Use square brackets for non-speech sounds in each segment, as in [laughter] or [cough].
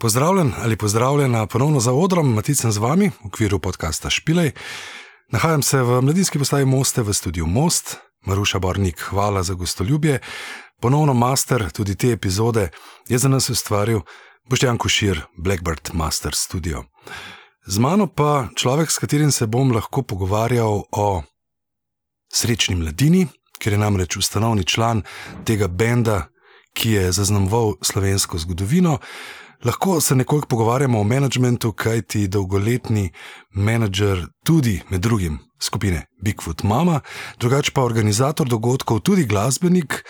Pozdravljen ali pozdravljena ponovno za odrom, Maticem z vami v okviru podcasta Špilej. Nahajam se v mladinski postaji Moste v studiu Most, Maruša Bornik, hvala za gostoljubje. Ponovno master tudi te epizode je za nas ustvaril Boštjan Košir, Blackbird Master Studio. Z mano pa človek, s katerim se bom lahko pogovarjal o srečni mladini, ker je namreč ustanovni član tega benda, ki je zaznamoval slovensko zgodovino. Lahko se nekoliko pogovarjamo o menedžmentu, kaj ti dolgoletni menedžer, tudi med drugim skupine Bigfoot Mama, drugače pa organizator dogodkov, tudi glasbenik,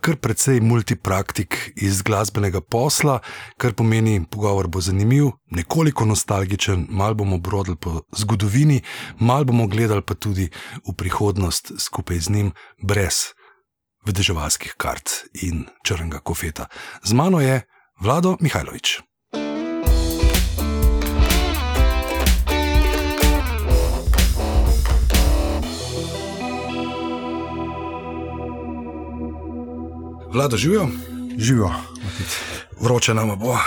kar precej multipraktik iz glasbenega posla, kar pomeni, pogovor bo zanimiv, nekoliko nostalgičen, mal bomo brodili po zgodovini, mal bomo gledali pa tudi v prihodnost skupaj z njim, brez vedeževalskih kart in črnega kofeta. Z mano je Vlado Mihajlović. Vlado, živijo? Živijo. Vroče nam bo,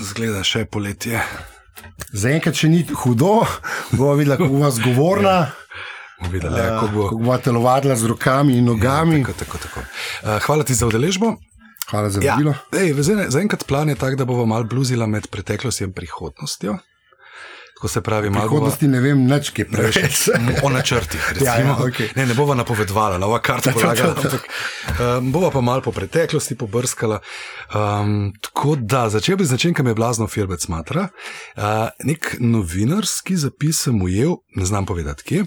zgleda še poletje. Zaenkrat še ni hudo, bo videla, kako bo zgovorna. Videla, ja, kako bo. Kako bo telovadila z rokami in nogami. Ja, tako, tako, tako. Uh, hvala ti za udeležbo. Hvala za vabilo. Ja, Zaenkrat plan je tak, da bomo malo bluzila med preteklostjo in prihodnostjo. Ko se pravi, malo prihodnosti, bova, ne vem, neč kaj preveč. O načrtih, [laughs] recimo. Ja, ja, okay. ne, ne bova napovedovala, nova karta polagala, ampak um, bova pa malo po preteklosti pobrskala. Um, tako da, začel bi z nečem, kar me je blazno firbec matra. Uh, nek novinarski zapis sem ujel, ne znam povedati kje.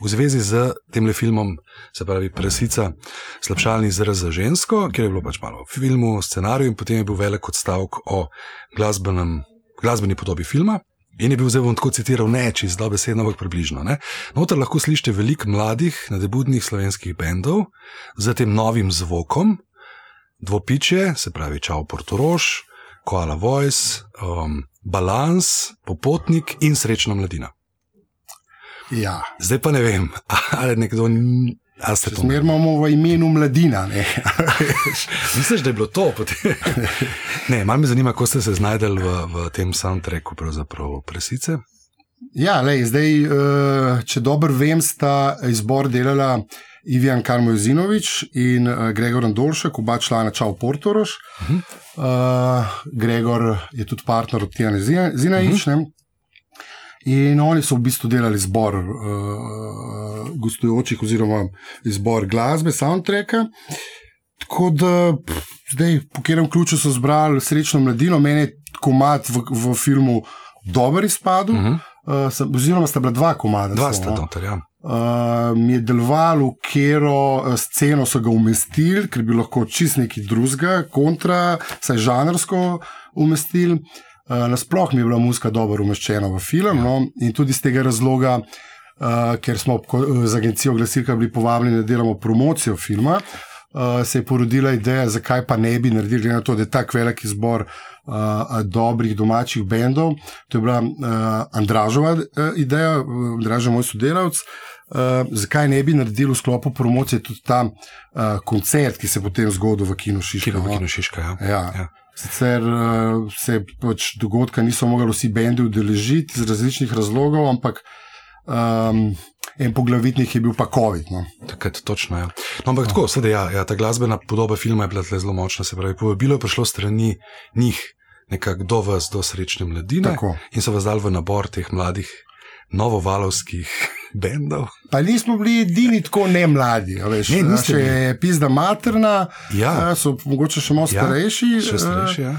V zvezi z tem filmom, se pravi Presica, slabšalni izraz za žensko, kjer je bilo pač malo o filmu, scenariju, in potem je bil velik odstavek o glasbeni podobi filma. In je bil zdaj bom tako citiral, ne čez dobesedno, ampak približno. Notor lahko slišite veliko mladih, nadebudnih slovenskih bendov z tem novim zvokom, dvopiče, se pravi Čau Portoroš, Koala Voice, um, Balans, Popotnik in Srečna mladina. Ja. Zdaj pa ne vem, [laughs] ali nekdo. Zmer imamo v imenu mladina. [laughs] Misliš, da je bilo to? [laughs] ne, malo me zanima, kako ste se znašli v, v tem soundtracku, pravzaprav presice. Ja, lej, zdaj, eh, če dobro vem, sta izbor delala Ivan Karmojzinovič in eh, Gregor Andolšek, oba člana Čau Portoroš. Uh -huh. uh, Gregor je tudi partner od Tijana Zinajič. Uh -huh. In oni so v bistvu delali zbor uh, gostujočih, oziroma zbor glasbe, soundtracka. Tako da pff, zdaj, po katerem ključu so zbrali srečno mladino, meni je komat v, v filmu dober izpadel, uh -huh. uh, oziroma sta bila dva komada. Dva sta noter, ja. Uh, mi je delovalo, kero sceno so ga umestili, ker bi lahko čist neki drugega, kontra, saj žanrsko umestili. Uh, Nasploh mi je bila muska dobro umeščena v film no? in tudi iz tega razloga, uh, ker smo z agencijo Glasilka bili povabljeni, da delamo promocijo filma, uh, se je porodila ideja, zakaj pa ne bi naredili, glede na to, da je tako velik izbor uh, dobrih domačih bendov. To je bila uh, Andražova uh, ideja, Andražov moj sodelavc. Uh, zakaj ne bi naredili v sklopu promocije tudi ta uh, koncert, ki se je potem zgodil v Kinu Šiška? Kino, no? Kino Šiška ja. Ja. Ja. Sicer uh, se pač dogodka niso mogli vsi bendi udeležiti iz različnih razlogov, ampak um, en poglavitnih je bil pa COVID. No. Tako je točno. Ja. No, ampak no. tako, sedaj, ja, ja, ta glasbena podoba filma je bila zelo močna. Se pravi, povabilo je prišlo strani njih, nekako do vas, do srečne mladine. Tako. In so vas dali v nabor teh mladih novovalovskih bendov. Pa nismo bili edini tako ne mladi, veš, ne, še bili. pizda materna, ja. so mogoče še malo ja, starejši. Še starejši, ja.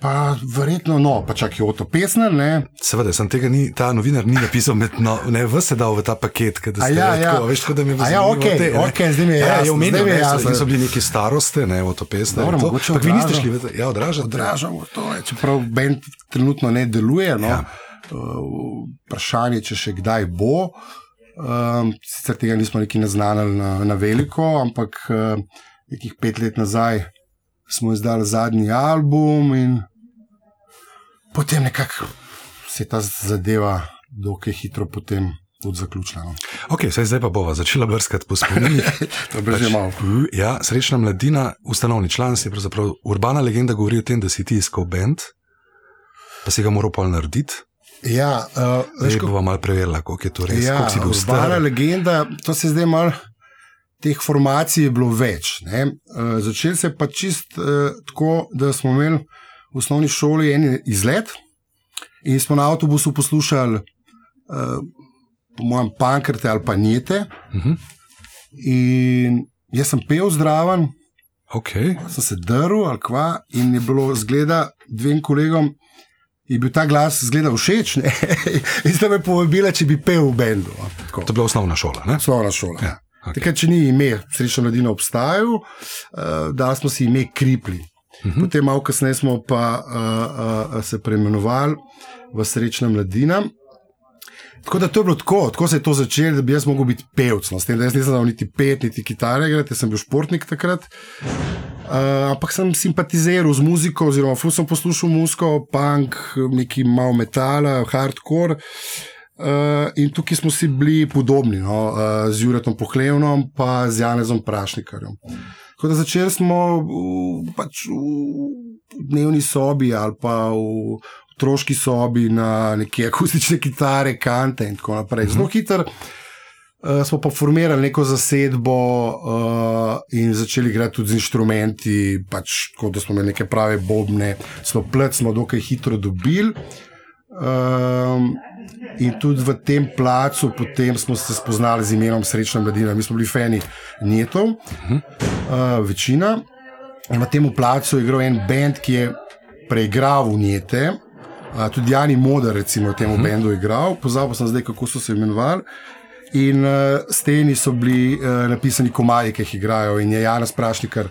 Pa verjetno, no, pa čak je Oto Pesner. Ne? Seveda, sem tega ni, ta novinar ni napisal, med, no, ne vse dal v ta paket, da ste ja, ja. tako, veš, da mi je bilo ja, okay, te, okay, zdaj mi je ja, jasno. Ja, omenil, ne, ne, so bili neki starosti, ne, Oto Pesner. Dobro, mogoče. Ampak vi niste šli, ja, odražate. Odražamo to, je, čeprav bend trenutno ne deluje, no. Ja. Uh, vprašanje, če še kdaj bo. Um, sicer tega nismo neki naznanili na, na veliko, ampak uh, nekih pet let nazaj smo izdali zadnji album in potem nekako se je ta zadeva dokaj hitro potem. Tudi zaključila. No. Okay, zdaj pa bova začela brskati po spominih. [laughs] pač, ja, srečna mladina, ustanovni član, si pravzaprav urbana legenda govori o tem, da si ti iskal bend. pa si ga moral pol narediti. Ja, uh, Zdaj bomo malo preverili, kako je to res. Ja, si bil star. legenda, to se zdaj malo. Teh formacij je bilo več. Uh, Začel se je pa čist uh, tako, da smo imeli v osnovni šoli en izlet in smo na avtobusu poslušali, uh, po mojem, pankrte ali pa njete. Uh -huh. In jaz sem pel zdraven, okay. sem se drl ali kva, in je bilo zgleda dvem kolegom. Je bil ta glas zgleda všeč, ne? [laughs] in ste me povabili, če bi pel v bendu. no. To je bila osnovna šola. Ne? Osnovna šola. Ja. okej. Takrat, če ni ime, srečna mladina obstajal, uh, da smo si ime kripli. Uh Mhm. -huh. Potem, malo kasneje, smo pa uh, uh, se preimenovali v srečna mladina. Tako da to je bilo tako, tako se je to začelo, da bi jaz mogel biti pevc. No, s tem, da jaz nisem znal niti pet, niti kitare, igrati, jaz sem bil športnik takrat. Uh, ampak sem simpatiziral z muziko, oziroma ful sem poslušal muziko, punk, neki malo metala, hardcore. Uh, in tukaj smo si bili podobni, no, uh, z Juretom Pohlevnom in z Janezom Prašnikarjem. Tako da začeli smo v, pač v dnevni sobi ali pa v otroški sobi na neke akustične kitare, kante in tako naprej. Zelo hitro uh, smo pa formirali neko zasedbo uh, in začeli igrati tudi z inštrumenti, pač tako da smo imeli neke prave bobne, smo plec, smo dokaj hitro dobili. Um, in tudi v tem placu, potem smo se spoznali z imenom Srečna mladina. Mi smo bili fani Njetov, uh, večina. In na tem placu je igral en bend, ki je preigral Njete. Uh, tudi Jani Moder, recimo, v tem uh -huh. bendu igral, pozabil sem zdaj, kako so se imenovali. In uh, steni so bili uh, napisani komaji, ki jih igrajo. In je Janes Prašnikar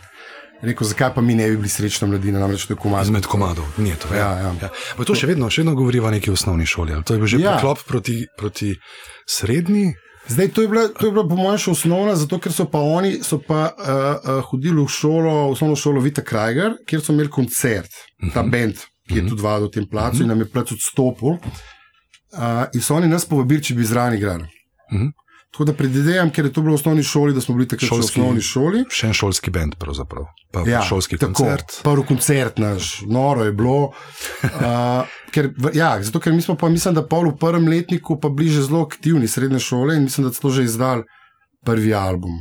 rekel, zakaj pa mi ne bi bili srečna mladina, namreč to je komaj. Izmed komadov, ni to. Ja, ja. Ja. Pa to še vedno, še vedno govoriva o neki osnovni šoli. To je bil že Ja. ja. preklop proti, proti srednji. Zdaj, to je bila, to je bila po mojem, še osnovna, zato ker so pa oni so pa, uh, uh, hodili v šolo, v osnovno šolo Vita Krajger, kjer so imeli koncert, uh -huh. ta bend, ki je tudi vadil v tem placu uh -huh. in nam je plac odstopil. Uh, in so oni nas povabili, če bi zraven igrali. Uh -huh. Tako da predvidevam, ker je to bilo v osnovni šoli, da smo bili takrat še v Šolski- osnovni šoli. Še en šolski bend, pravzaprav. Pa Ja, šolski tako, koncert. Prvi koncert naš, noro je bilo. Uh, ker, ja, zato, ker mi smo pa, mislim, da pol v prvem letniku pa bili že zelo aktivni srednje šole in mislim, da so že izdali prvi album.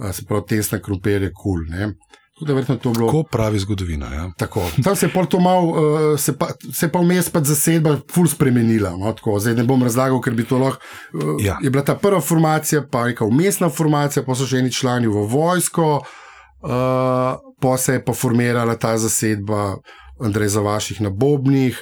Uh, se pravi, tesna krumpir je kul. Cool, Tudi verjetno je to bilo. Tako pravi zgodovina. Ja. Tako. Tam se je pol to mal, uh, se, pa, se je pa vmes pa zasedba ful spremenila. No, tako. Zdaj ne bom razlagal, ker bi to lahko. Uh, Ja. Je bila ta prva formacija, pa neka umestna formacija, pa so še eni člani v vojsko, uh, pa se je pa formirala ta zasedba Andrej Zavaših na Bobnih,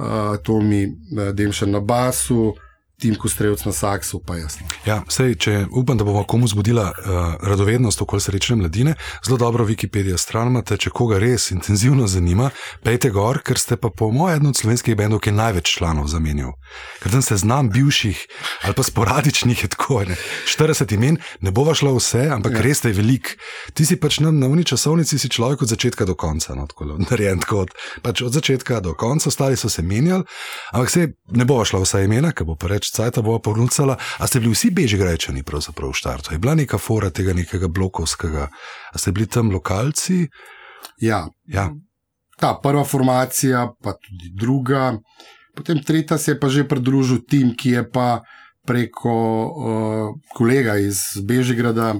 uh, Tomi uh, Demšen na basu, Tim Kostrevc na saksu, pa jasno. Ja, sej, če upam, da bomo komu zbudila uh, radovednost okoli srečne mladine, zelo dobro Wikipedija stran imate, če koga res intenzivno zanima, pejte gor, ker ste pa po mojem eden od slovenskih bendov, ki je največ članov zamenjal. Ker tam se znam bivših ali pa sporadičnih, je tako, ne, 40 imen, ne bova šla vse, ampak ja. res te je velik. Ti si pač nam na uni časovnici si človek od začetka do konca, no, tako narejen tako od, pač od začetka do konca, ostali so se menjali, ampak se ne bova šla vsa imena, ker bo pa reč cajta bova porucala, a ste bili vsi bežigrajčani pravzaprav v štartu, je bila neka fora tega nekega blokovskega, a ste bili tam lokalci? Ja, Ja, ta prva formacija, pa tudi druga. Potem tretja se je pa že pridružil tim, ki je pa preko uh, kolega iz Bežigrada.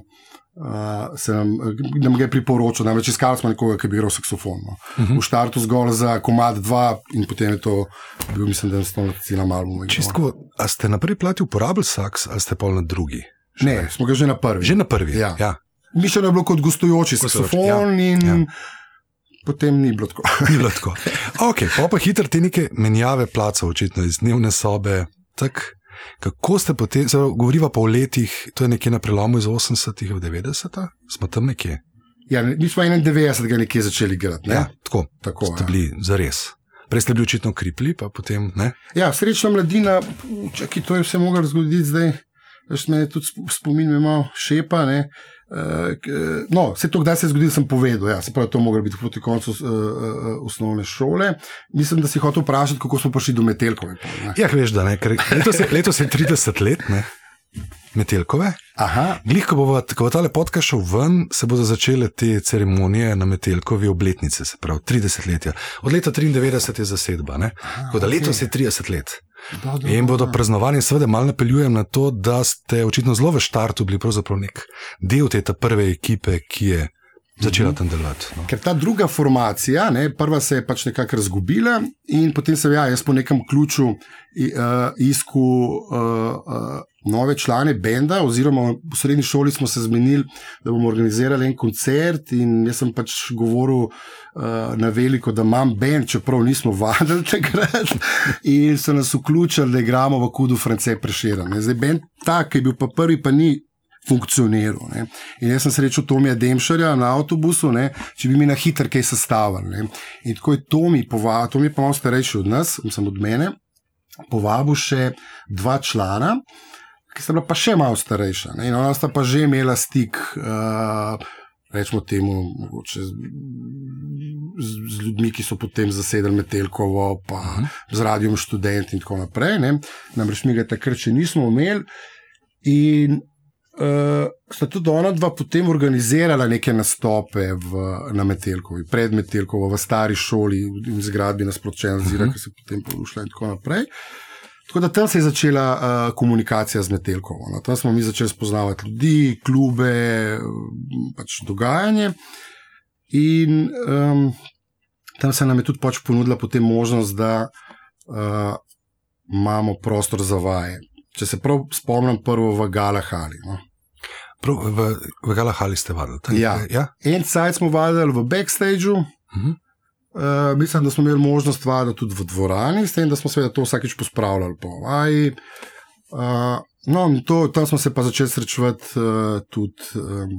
Uh, se nam, nam ga je priporočil, namreč iskali smo nekoga, ki bi igral saksofon. No. Uh -huh. V štartu zgolj za komad 2, in potem je to bil, mislim, da je to celem albumu. čistko, a ste na prvi plati uporabljali saks ali ste pol na drugi? Ne, smo ga že na prvi. Že na prvi. Ja. ja. Mišljeno je bilo kot gostujoči saksofon, ja, in ja. potem ni bilo tako. Ni bilo tako. Ok, pa pa hitro te neke menjave placov, očitno iz dnevne sobe. Tak, kako ste potem, zelo, govoriva pa o letih, to je nekje na prelomu iz 80-ih v 90-ih, smo tam nekje. Ja, mi smo 91. nekje začeli igrati. ne? Ja, tako, Tako, ste ja. bili zares. Prej ste bili očitno kripli, pa potem ne. Ja, srečna mladina, čakaj, to je vse moglo zgoditi zdaj. Veš, me tudi sp- spomin me malo šepa. Ne. No, vse to, kdaj se je zgodilo, sem povedal. Ja, se pravi, to moglo biti proti koncu uh, uh, osnovne šole. Mislim, da si hotel vprašati, kako smo prišli do Metelkove. Ja, veš, da ne, ker letos je, letos je 30 let, ne. Metelkove. Aha, Glih, ko bo, ko bo ta podcast šel ven, se bodo začele te ceremonije na Metelkovi obletnice, se pravi 30 let. Od leta 93 je zasedba, tako da okej. letos je 30 let. do, do, In bodo do. praznovali, seveda, malo napeljujem na to, da ste očitno zelo v štartu bili pravzaprav nek del te prve ekipe, ki je začela tam delovati. No. Ker ta druga formacija, ne, prva se je pač nekako razgubila, in potem se ja, jaz po nekem ključu uh, iskal uh, uh, nove člane benda, oziroma v srednji šoli smo se zmenili, da bomo organizirali en koncert. In jaz sem pač govoril uh, na veliko, da imam bend, čeprav nismo vadili [laughs] takrat, in so nas vključili, da igramo v Kudu France Prešeren. Zdaj, bend ta, ki je bil pa prvi, pa ni. Funkcioniral. Ne. In jaz sem srečal Tomija Demšarja na avtobusu, ne, če bi mi na hitro kaj sestavili. Ne. In tako je Tomi povabil, Tomi pa malo starejši od nas, sem od mene, povabil še dva člana, ki sta bila pa še malo starejša. Ne. In ona sta pa že imela stik, uh, rečemo temu, mogoče z, z, ljudmi, ki so potem zasedali Metelkovo, pa uh -huh. z radijom študent in tako naprej. Ne. Namreč mi ga takrat še nismo imeli. In uh, sta tudi ona dva potem organizirala neke nastope v, na Metelkovi, pred Metelkovo, v stari šoli in zgradbi nasprotčena zira, uh -huh. ki se potem porušila in tako naprej. Tako da tam se je začela uh, komunikacija z Metelkovo. No. Tam smo mi začeli spoznavati ljudi, klube, pač dogajanje. In um, tam se nam je tudi pač ponudila potem možnost, da uh, imamo prostor za vaje. Če se prav spomnim, prvo v Galahali. No. Prav, v v Galahali ste vadili. Ja. ja? En sajt smo vadili v backstageu, Uh -huh. Uh, mislim, da smo imeli možnost vaditi tudi v dvorani, s tem, da smo seveda to vsakeč pospravljali po vaji. Uh, no, in to, tam smo se pa začeli srečevati uh, tudi um,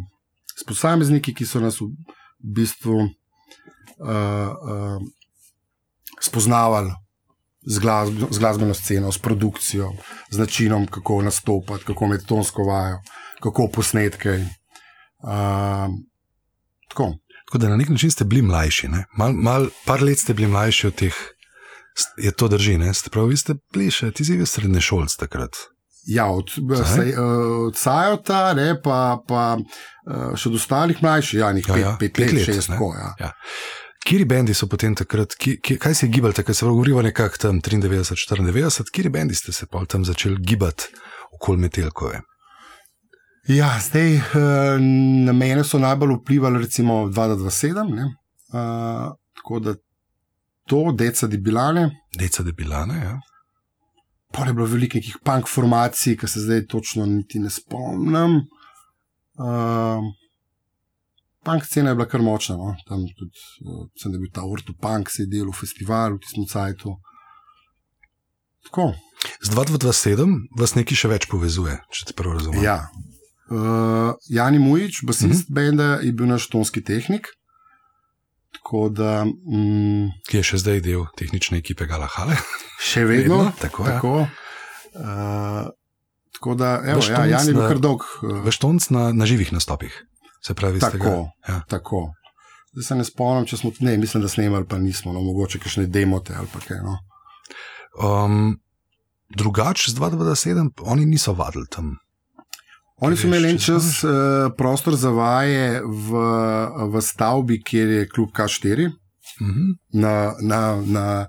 s posamezniki, ki so nas v bistvu uh, uh, spoznavali. Z, glasb, z glasbeno sceno, s produkcijo, z načinom, kako nastopati, kako imeti tonsko vajo, kako posnetke. Uh, tako. Tako da na nek način ste bili mlajši. ne? Mal, mal, par let ste bili mlajši od teh. Je to drži, ne? Ste pravi, vi ste bili še, ti si bil srednje šolc takrat. Ja, od, Saj? sej, uh, od Sajota, ne, pa, pa uh, še od ostalih mlajših, ja, nekaj Ja, ja, pet, pet, pet let, šest, tako. Ja. Ja. Kiri bendi so potem takrat, ki, ki, kaj se je gibalo, takrat se govorijo nekako tam 93, 94, kiri bendi ste se pa tam začeli gibati okoli Metelkove. Ja, zdaj uh, na mene so najbolj vplivali, recimo 227, ne, uh, tako da to, deca debilane. Deca debilane, ja. Pa je bilo veliko nekih punk formacij, ki se zdaj točno niti ne spomnim. Uh, punk scena je bila kar močna, no? tam tudi, uh, sem bil ta Orto Punk, se je delal v festivalu, v tistem cajtu. Tako. Z 2227 vas nekaj še več povezuje, če te prav razumem. Ja. Uh, Jani Mujič, basist mm -hmm. benda, je bil naš tonski tehnik. Tako da mm, Ki je še zdaj del tehnične ekipe Galahale. [laughs] še vedno, Vedno, tako, ja. tako. Uh, tako da, evo, ja, Jan je bil kar dolg. Uh, Veš tonc na, na živih nastopih. Se pravi. Tako. Ja. Tako. Zdaj se ne spomnim, če smo ne, mislim, da snemali, pa nismo, no, mogoče kakšne demote ali kaj. No. Um, drugače z 227, oni niso vadili tam. Oni so imeli en čas uh, prostor za vaje v, v stavbi, kjer je klub K4. Mhm. Na, na, na,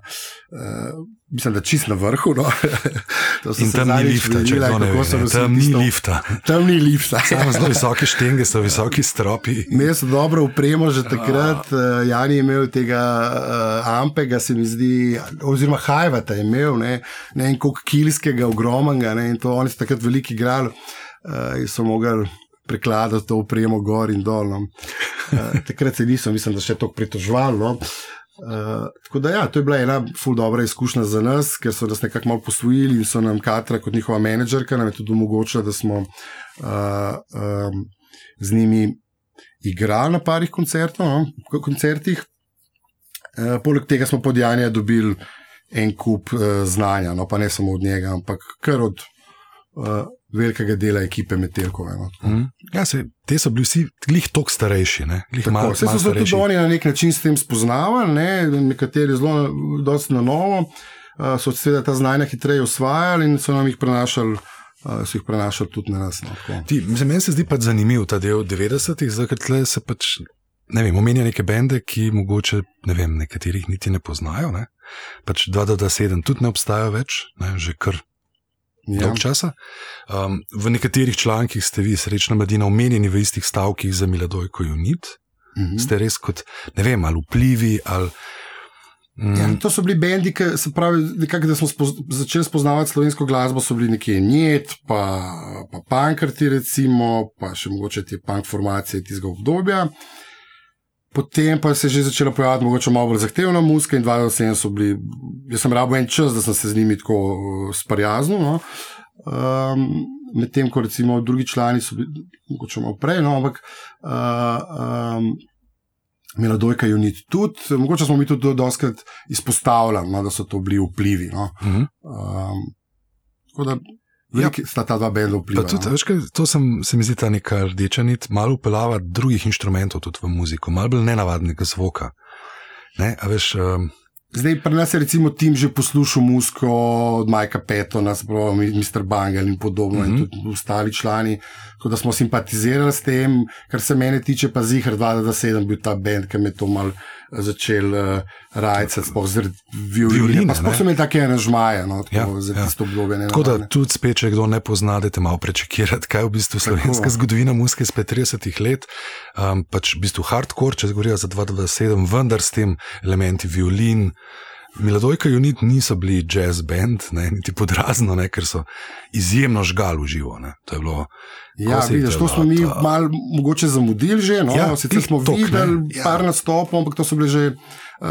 uh, mislim, da čist na vrhu. No. [laughs] In tam ni lifta, če kdo ne ve. nosili Tam ni lifta. Tam ni lifta. [laughs] Samo zelo visoke štenge so visoki stropi. Imeli so dobro upremo že takrat, uh, Jan je imel tega uh, Ampega, se mi zdi, oziroma Hajvata je imel, ne, ne vem koliko kilskega, ogromnega, ne, in to oni so takrat veliko igrali uh, in so mogli prekladati to upremo gor in dol. No. Uh, takrat se niso, mislim, da še tako pritožvali. No. Uh, tako da, ja, to je bila ena ful dobra izkušnja za nas, ker so nas nekako malo posvojili in so nam Katra, kot njihova menedžerka, nam je tudi omogočila, da smo uh, um, z njimi igrali na parih koncertov, no, ko- koncertih. E, poleg tega smo pod Janja dobili en kup e, znanja, no pa ne samo od njega, ampak kar od e, velikega dela ekipe Metelkove. No. Mhm. Ja, se, te so bili vsi glih tok starejši. Ne? Glih Tako, malo, Vse malo so se tudi oni na nek način s tem spoznavali, ne? nekateri zelo na novo, uh, so seveda ta znanja hitreje usvajali in so nam jih prenašali uh, so jih prenašali tudi na nas. No. Ti, mislim, meni se zdi pač zanimiv ta del 90-ih, zato ker se pač. Ne vem, omenja neke bende, ki mogoče ne vem, nekaterih niti ne poznajo. Ne? Pač 2-7 tudi ne obstajajo več, ne? že kar Ja. dolg časa. Um, v nekaterih člankih ste vi, srečna mladina, omenjeni v istih stavkih za Miladojko Unit. Mhm. Ste res kot, ne vem, ali vplivi ali. Mm, Ja, to so bili bendi, ki se pravi, nekako, da smo spoz, začeli spoznavati slovensko glasbo, so bili nekje Njet, pa, pa Pankrti, recimo, pa še mogoče te punk formacije tistega obdobja. Potem pa se je že začela pojavljati mogoče malo bolj zahtevna muzika in 27 so bili, jaz sem rabo en čas, da sem se z njimi tako uh, sprijaznil. No. Um, Medtem ko recimo drugi člani so bili mogoče malo prej, no, ampak uh, um, Miladojka Unit tudi, mogoče smo mi tudi doskrat izpostavljali, no, da so to bili vplivi. No. mhm. Um, tako da veliki ja. sta ta dva benda vplivala. tudi, no. veš, kaj, to sem, se mi zdi ta neka rdeča nit, malo upeljava drugih inštrumentov tudi v muziko, malo bolj nenavadnega zvoka. Ne, a veš, um, Zdaj, pri nas je recimo tim že poslušal muziko od Majka Petona, spravo Mr. Bangel in podobno, mm -hmm. in Mhm. tudi ostali člani, tako da smo simpatizirali s tem, kar se mene tiče, pa Zihar 227 bil ta bend, ki me je to mal eh, začel uh, rajcati, sploh zaradi violine. Violine, sploh ne? so imeli take aranžmaje, no, tako, Ja, za ja. tisto obdobje. tako da nenavadne. tudi spet, če kdo ne pozna, da te malo prečekirati, kaj je v bistvu slovenska zgodovina muzike izpred 30 let. Um, pač v bistvu hardcore, če govorijo za 227, vendar s tem elementi violin. Miladojka Unit niso bili jazz band, ne, niti podrazno, ne, ker so izjemno žgal v živo. Ne. To je bilo. Ja, vidiš, to smo mi ta- malo mogoče zamudili že. No? Ja, Sicer smo ne. videli Ja. par nastopov, ampak to so bile že uh,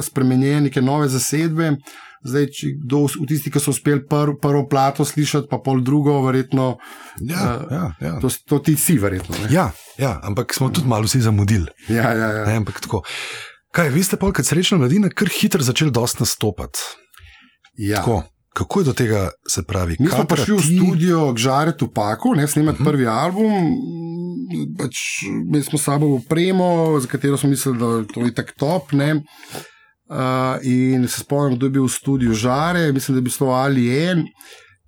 spremenjene, neke nove zasedbe. Zdaj, če kdo v tisti, ki so uspeli prvo, prvo plato slišati, pa pol drugo, verjetno. Ja, eh, ja, ja. To, to ti si, verjetno. ne? Ja, ja, ampak smo tudi malo vsi zamudili. Ja, ja, ja. Ne, ampak tako. Kaj, vi ste pa kot srečna mladina kar hitro začeli dosti nastopati. ja. Tako, kako je do tega, se pravi, Mi smo prišli v ti- studio k Žaretu Paku, ne snemati Mhm. uh -huh. prvi album. Pač, imeli smo s sabo opremo, za katero smo mislili, da je to je tako top. Ne. Uh, in se spomnim, kdo je bil v studiu Žare, mislim, da je bil to ali en,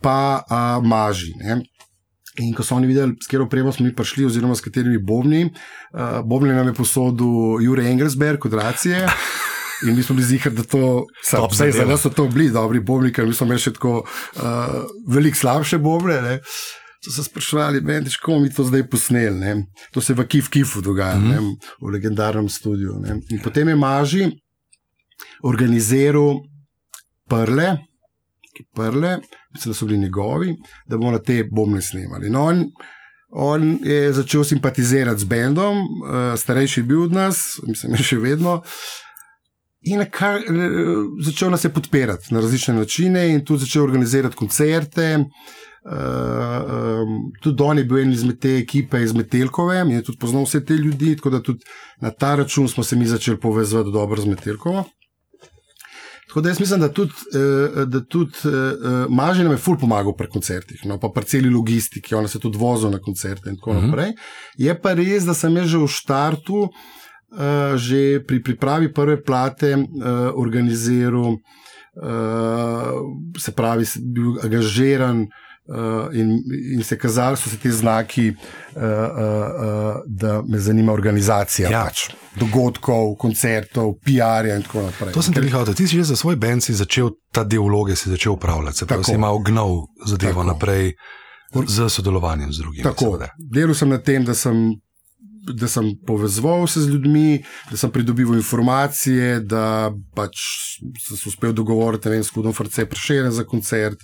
pa uh, Maži. Ne. In ko so oni videli, s katero opremo smo mi prišli, oziroma s katerimi bobni, uh, bobni nam je posodil Jurek Engelsberg, kot racije. [laughs] In mi smo bili zihar, da to Top vse za nas so to bili dobri bobni, ker mi smo imeli še tako uh, veliko slabše bobne. Ne. So se sprašvali, meni, kako mi to zdaj posneli. Ne. To se v Kif Kifu dogaja, mm -hmm. ne, v legendarnem studiu. Ne. In potem je Maži organiziral prle, prle, mislim, da so bili njegovi, da bomo na te bombne snemali. No, on, on je začel simpatizirati z bendom, uh, starejši je bil od nas, mislim, še vedno. In kar, eh, začel nas je podpirati na različne načine, in tudi začel organizirati koncerte. Uh, um, tudi on je bil en izmed te ekipe iz Metelkove in je tudi poznal vse te ljudi, tako da tudi na ta račun smo se mi začeli povezati dobro z Metelkovo. Tako da jaz mislim, da tudi, eh, da tudi eh, Maži nam je ful pomagal pri koncertih, no, pa pri celi logistiki, on se tudi vozil na koncerte in tako Mhm. naprej. Je pa res, da sem jaz že v štartu, eh, že pri pripravi prve plate, eh, organiziral, eh, se pravi, bil angažiran. Uh, in, in se kazali so se ti znaki, uh, uh, uh, da me zanima organizacija Ja. pač, dogodkov, koncertov, PR-ja in tako naprej. To sem Ker- rekel, ti si že za svoj bend si začel ta del vloge si začel upravljati, se pravi, si imel gnov zadevo Tako. naprej z sodelovanjem z drugimi. Tako, seveda. delal sem na tem, da sem, da sem povezoval se z ljudmi, da sem pridobival informacije, da pač sem se uspel dogovoriti ne vem, s Kudom Frce Prešere za koncert.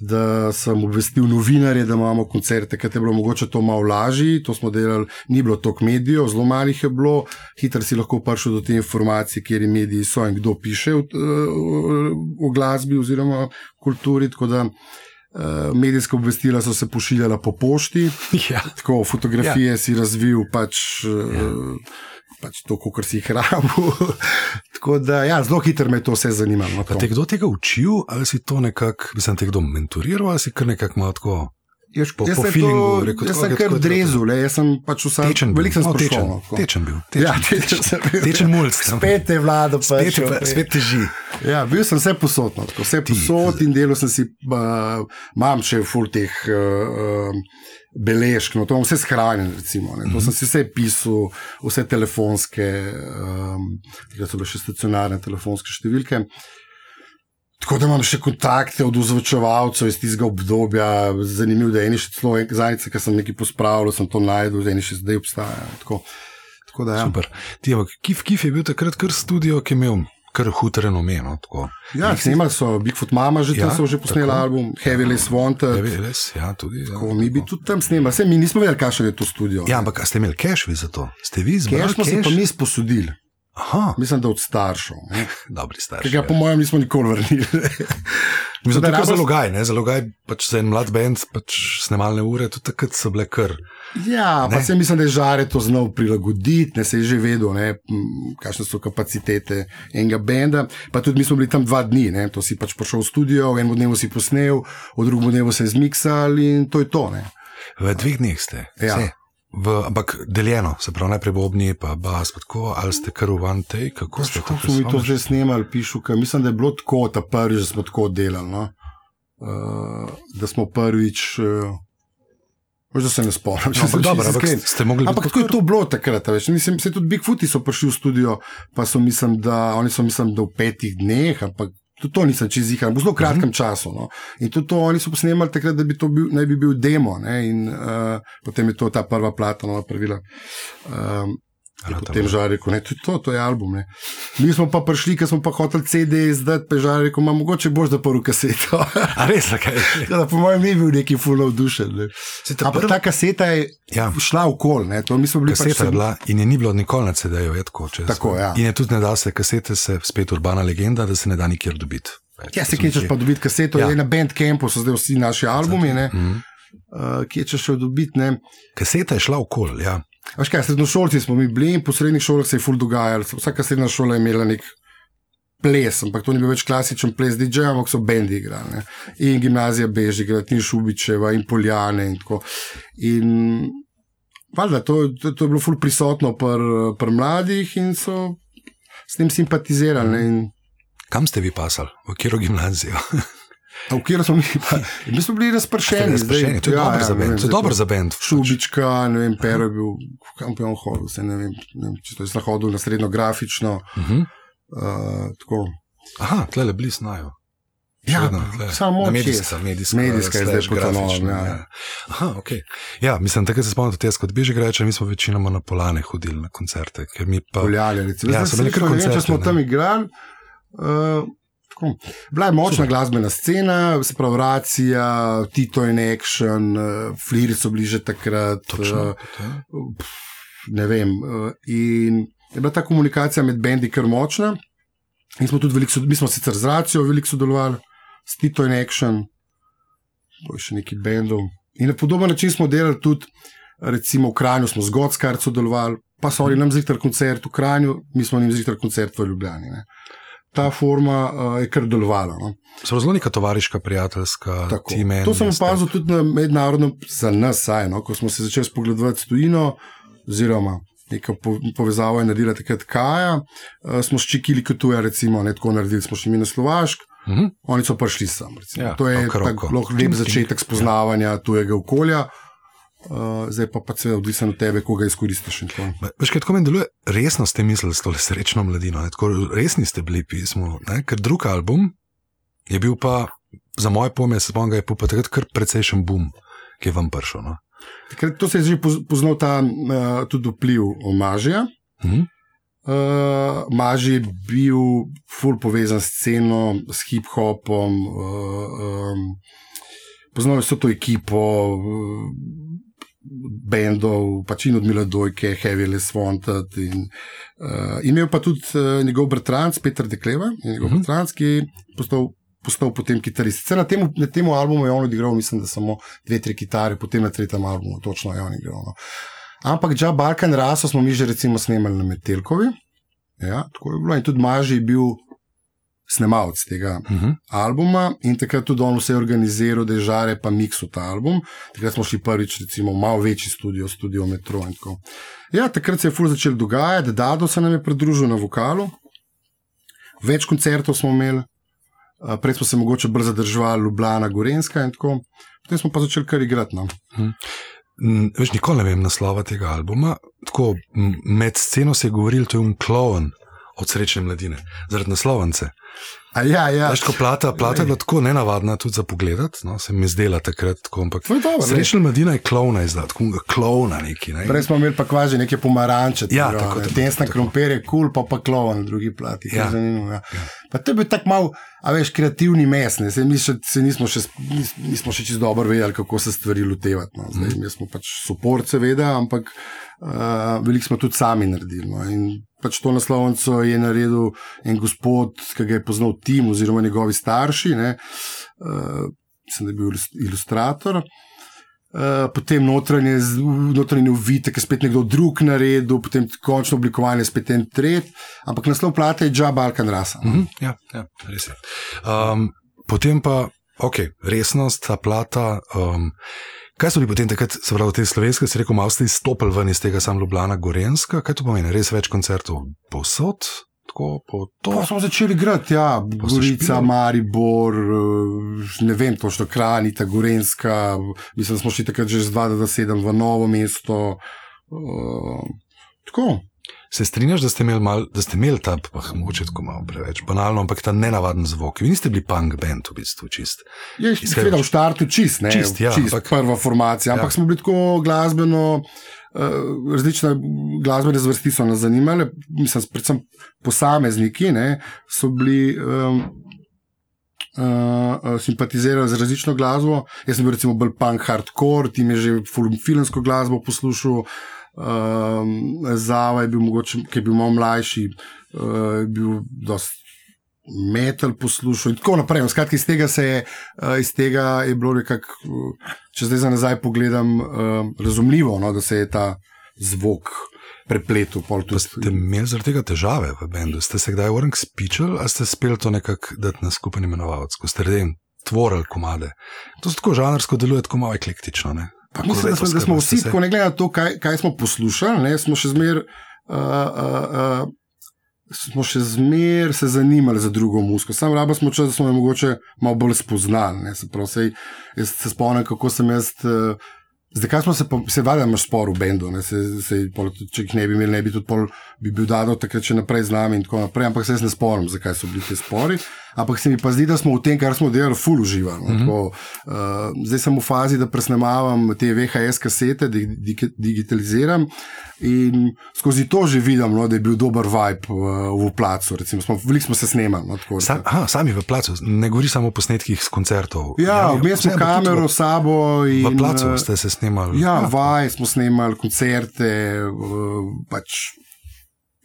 Da sem obvestil novinarje, da imamo koncerte, ker je bilo mogoče to malo lažje. To smo delali, ni bilo toliko medijev, zelo malih je bilo, hitro si lahko prišel do te informacije, kje mediji so in kdo piše o, o glasbi oziroma kulturi. Tako da uh, medijska obvestila so se pošiljala po pošti. [laughs] Ja. Tako, fotografije ja. si razvil, pač, ja. Pač to, kar si jih rabil. [laughs] Tako da, ja, zelo hitro me to vse zanimalo. No, te kdo tega učil, ali si to nekako, bi se te kdo mentoriral, ali si kar nekako malo tako. Jaz, po- jaz po feelingu rekel, jaz sem kar drezel, le, jaz sem pač vsak Tečen, veliko sem no, tečen, no, tečen bil. Ja, Tečen, tečen bil. tečen mulj. Spet je vlada, pač, Spet, je pa- spet teži. Ja, bil sem vse posod, no, tako, vse posod in delal sem si, uh, imam še ful teh uh, uh, beležk, no, to imam vse shranjeno, recimo. Ne, to mm -hmm. sem si vse pisal, vse telefonske, um, tega so bile še stacionarne telefonske številke. Tako da imam še kontakte od ozvočevalcev iz tistega obdobja, zanimivo, da je eni še celo zadnjice, ki sem nekaj pospravil, sem to najdel, da eni še zdaj obstajajo. Tako, tako da, ja. Super. Ti, ampak Kif, Kif je bil takrat kar studio, ki je imel kar hud renomen. No, ja, snimali so Bigfoot Mama, že ja, tam so že posneli album Heavy Less Wanted. Heavy Less, ja, tudi. Ja, tako, mi bi tudi tam snimali, vse mi nismo vedeli, kakšen je to studio. Ja, ampak ste imeli cash vi za to? Ste vi zbrali? Cash smo si pa mi sposodili. Aha. Mislim, da od staršev. Dobri starši. Tega, po mojem, nismo nikoli vrnili. [laughs] Mislim, da je to zalogaj, ne? zalogaj pač za en mlad bend, pač snemalne ure, tudi takrat so bile kar. Ja, pa se mislim, da je žare to znal prilagoditi, ne se je že vedel, kakšne so kapacitete enega benda. Pa tudi mi smo bili tam dva dni, ne? to si pač prišel v studio, v enem dnevu si posnel, v drugem dnevu se je zmiksal in to je to. Ne? V dveh dneh ste. Ja. V, ampak deljeno, se pravi, najprej bobni, pa bas, pa tako, ali ste kar v one take, kako ste to naredili? Mi to že snemali, pišu, ker mislim, da je bilo tako, ta prvi, da smo tako delali. No? Uh, da smo prvič. Uh, Možda se ne spomnim, če no, sem dobro razumel. Ampak tako je to bilo takrat. Veš. Mislim, se tudi Bigfooti so prišli v studio, pa so mislim, da oni so mislim, da v petih dneh, ampak tudi to nisem čez jih, v zelo kratkem uh mhm. -huh. času. No. In tudi to oni so posnemali takrat, da bi to bil, naj bi bil demo. Ne. In uh, potem je to ta prva plata, nova pravila. Um, Potem žal rekel, da je to, to je album. Ne. Mi smo pa prišli, ker smo pa hoteli CD izdati, pa žal rekel, ima mogoče boš da prvo kaseto. [laughs] A res, kaj je? [laughs] Da, po mojem, ni bil neki full of duše. Ampak prv... ta kaseta je ja. šla v kol, to mi smo bili kaseta pač sem... bila in je ni bilo nikoli na CD-ju, je tako. tako ja. In je tudi ne da se kasete, se spet urbana legenda, da se ne da nikjer dobiti. Ja, se kje češ pa dobiti kaseto, ja. je na Bandcampu, so zdaj vsi naši albumi, mm -hmm. uh, kje češ še dobiti. Kaseta je šla v kol, ja. Veš kaj, srednjošolci smo mi bili in po srednjih šolah se je ful dogajalo. Vsaka srednja šola je imela nek ples, ampak to ni bil več klasičen ples DJ, ampak so bendi igrali. Ne? In gimnazija Bežigrad, in Šubičeva, in Poljane in tako. In valjda, to, to, to je bilo ful prisotno pri pr mladih in so s tem simpatizirali. In... Kam ste vi pasali, v katero gimnazijo? [laughs] Kjer smo mi, mi smo bili razpršeni, zdaj je to ja, dobro ja, za bend. Je dobro za bend. Šubička, ne vem, Pero je bil kampion hodil, se ne vem, ne vem če to je zahodil na srednjo grafično. Uh -huh. uh, Aha, tle le blizu znajo. Ja, samo medijska, medijska, medijska je zdaj potanovna. Ja. ja. Aha, ok. Ja, mislim, takrat se spomnim, da jaz kot bežek rečem, mi smo večinoma na polane hodili na koncerte. Poljali, recimo. Ja, so bili kar koncerte. Če smo tam igrali, uh, Tako. Bila je močna Super. glasbena scena, se pravi, racija, Tito in Action, uh, Fliri so bili že takrat. Točno, uh, ne vem. Uh, in je bila ta komunikacija med bendi kar močna. Mi smo tudi veliko, mi smo sicer z racijo veliko sodelovali, s Tito in Action, pa še neki bendom. In na podoben način smo delali tudi, recimo v Kranju smo z Godskar sodelovali, pa so oni nam zjutraj koncert v Kranju, mi smo jim zjutraj koncert v Ljubljani. Ne ta forma uh, je kar delovala. No. So zelo neka tovariška, prijateljska, time. To sem opazil tudi na mednarodnem, za nas, saj, no, ko smo se začeli spogledovati s tujino, oziroma neko povezavo je naredila takrat Kaja, uh, smo ščikili kot tuja, recimo, ne tako naredili, smo šli mi na Slovašk. Mhm. -huh. Oni so prišli sem. Ja, to je tako lep začetek spoznavanja ja. tujega okolja. Uh, zdaj pa pa se odvisno od tebe, koga izkoristiš. Veš, kaj tako meni deluje, resno ste mislili s to srečno mladino, tako resni ste bili pismo, ne? ker drug album je bil pa, za moje pojme, se spomnim, je pa takrat kar precejšen boom, ki je vam prišel. No? Takrat, to se je že poznal ta uh, tudi vpliv omažja. Uh -huh. Uh, Maži je bil ful povezan s sceno, s hip-hopom, uh, um, poznal je vso to ekipo, uh, bendov, pač in od Mila Dojke, Heavy Less Wanted. In, uh, imel pa tudi uh, njegov bratranc, Petr Dekleva, njegov uh mhm. -huh. bratranc, ki je postal, postal potem kitarist. Sicer na tem, na tem albumu je on odigral, mislim, da samo dve, tri kitare, potem na tretjem albumu, točno je on igral. No. Ampak Ja, Balkan Raso smo mi že recimo snemali na Metelkovi. Ja, tako je bilo. In tudi Maži je bil snemalec tega uh mhm. -huh. albuma in takrat tudi on vse organiziral, da je žare pa miksu ta album. Takrat smo šli prvič, recimo, malo večji studio, studio Metro. Ja, takrat se je fur začel dogajati, da Dado se nam je pridružil na vokalu. več koncertov smo imeli, uh, prej smo se mogoče bolj zadržali, Ljubljana, Gorenska in tako. Potem smo pa začeli kar igrati. No. Mm, Veš, nikoli ne vem naslova tega albuma. Tako, med sceno se je govorilo, da je un klon od srečne mladine, zaradi naslovnice. A Ja, ja. Veš, ko plata, plata je bila tako nenavadna tudi za pogled, no, se mi zdela takrat tako. Ampak dobro, ne. srečna mladina je klona izdala, tako unga klona neki. Ne? Prej smo imeli pa kvazi neke pomaranče, Ja, tako, tesna tako. krompir je kul, cool, pa pa klovan na drugi plati. Ja. Ja. Zanimivo, ja. Pa to je bil tak mal, a veš, kreativni mes, ne. Saj mi še, se nismo še, nis, nismo še čisto dobro vedeli, kako se stvari lotevati. No. Zdaj, mi smo pač suport, seveda, ampak uh, veliko smo tudi sami naredili. No. In pač to naslovnico je naredil en gospod, ki ga je poznal Tim oziroma njegovi starši, ne. Uh, mislim, da je bil ilus- ilustrator. Uh, potem notranje, notranje uvitek je spet nekdo drug naredil, potem končno oblikovanje spet en tret, ampak naslov plate je Džab Balkan Rasa. Mhm, ja, ja, res je. Um, potem pa, ok, resnost, ta plata. Um, kaj so bili potem takrat, se pravi, te slovenske, se rekel, malo ste izstopili ven iz tega, sam Ljubljana, Gorenska, kaj to pomeni, res več koncertov povsod, tako po to. Pa smo začeli igrati, ja, Gorica? Maribor, eh, ne vem, točno Kranita, Gorenska, mislim, da smo šli takrat že z 2-7 v novo mesto. Uh, tako. Se strinjaš, da ste imeli, mal, da ste imeli ta, pa mogoče tako malo preveč banalno, ampak ta nenavaden zvok. Vi niste bili punk band v bistvu čist. Je seveda v štartu čist, ne, Čist, ja, čist ampak- prva formacija, ampak Ja. ja. smo bili tako glasbeno. Uh, različne glasbene zvrsti so nas zanimale, mislim, predvsem posamezniki ne, so bili um, uh, uh, simpatizirali z različno glasbo. Jaz sem bil recimo bolj punk hardcore, ti je že filmsko glasbo poslušal. Um, Zava je bil mogoče, ki je bil malo mlajši, uh, je bil dosti metal poslušal in tako naprej. No, Skratka, iz tega, se je, uh, iz tega je bilo nekako, uh, če zdaj za nazaj pogledam, razumljivo, no, da se je ta zvok tudi- ste imeli zaradi tega težave v bendu? Ste se kdaj vrnili spičali ali ste speli to nekako dati na skupen imenovalec, ko ste redem tvorili komade? To se tako žanrsko deluje, tako malo eklektično. Ne? Pa Mislim, da smo, da smo vsi, tako ne glede na to, kaj, kaj smo poslušali, ne, smo še zmeraj. Uh, uh, uh, Smo še zmeraj se zanimali za drugo muziko. Sam raba smo čas, da smo jo mogoče malo bolj spoznali. Se pravi, sej, jaz se spomnim, kako sem jaz. Uh, zdaj, kaj smo se, se vada, imaš spor v bendu. Ne, se, se, pol, če jih ne bi imeli, ne bi tudi pol, bi bil Dado takrat še naprej z nami in tako naprej. Ampak se jaz ne spomnim, zakaj so bili ti spori. Ampak se mi pa zdi, da smo v tem, kar smo delali, ful uživali. No, tako, uh, zdaj sem v fazi, da presnemavam te VHS kasete, da jih di- digitaliziram in skozi to že vidim, no, da je bil dober vibe v, v placu. Recimo, smo, veliko smo se snemali. No, tako, Sam, aha, sami v placu, ne govori samo o posnetkih z koncertov. ja, vmes smo vse, ampak tudi kamero s sabo in V, placu eh, ste se snemali. Ja, vaj smo snemali, koncerte, eh, pač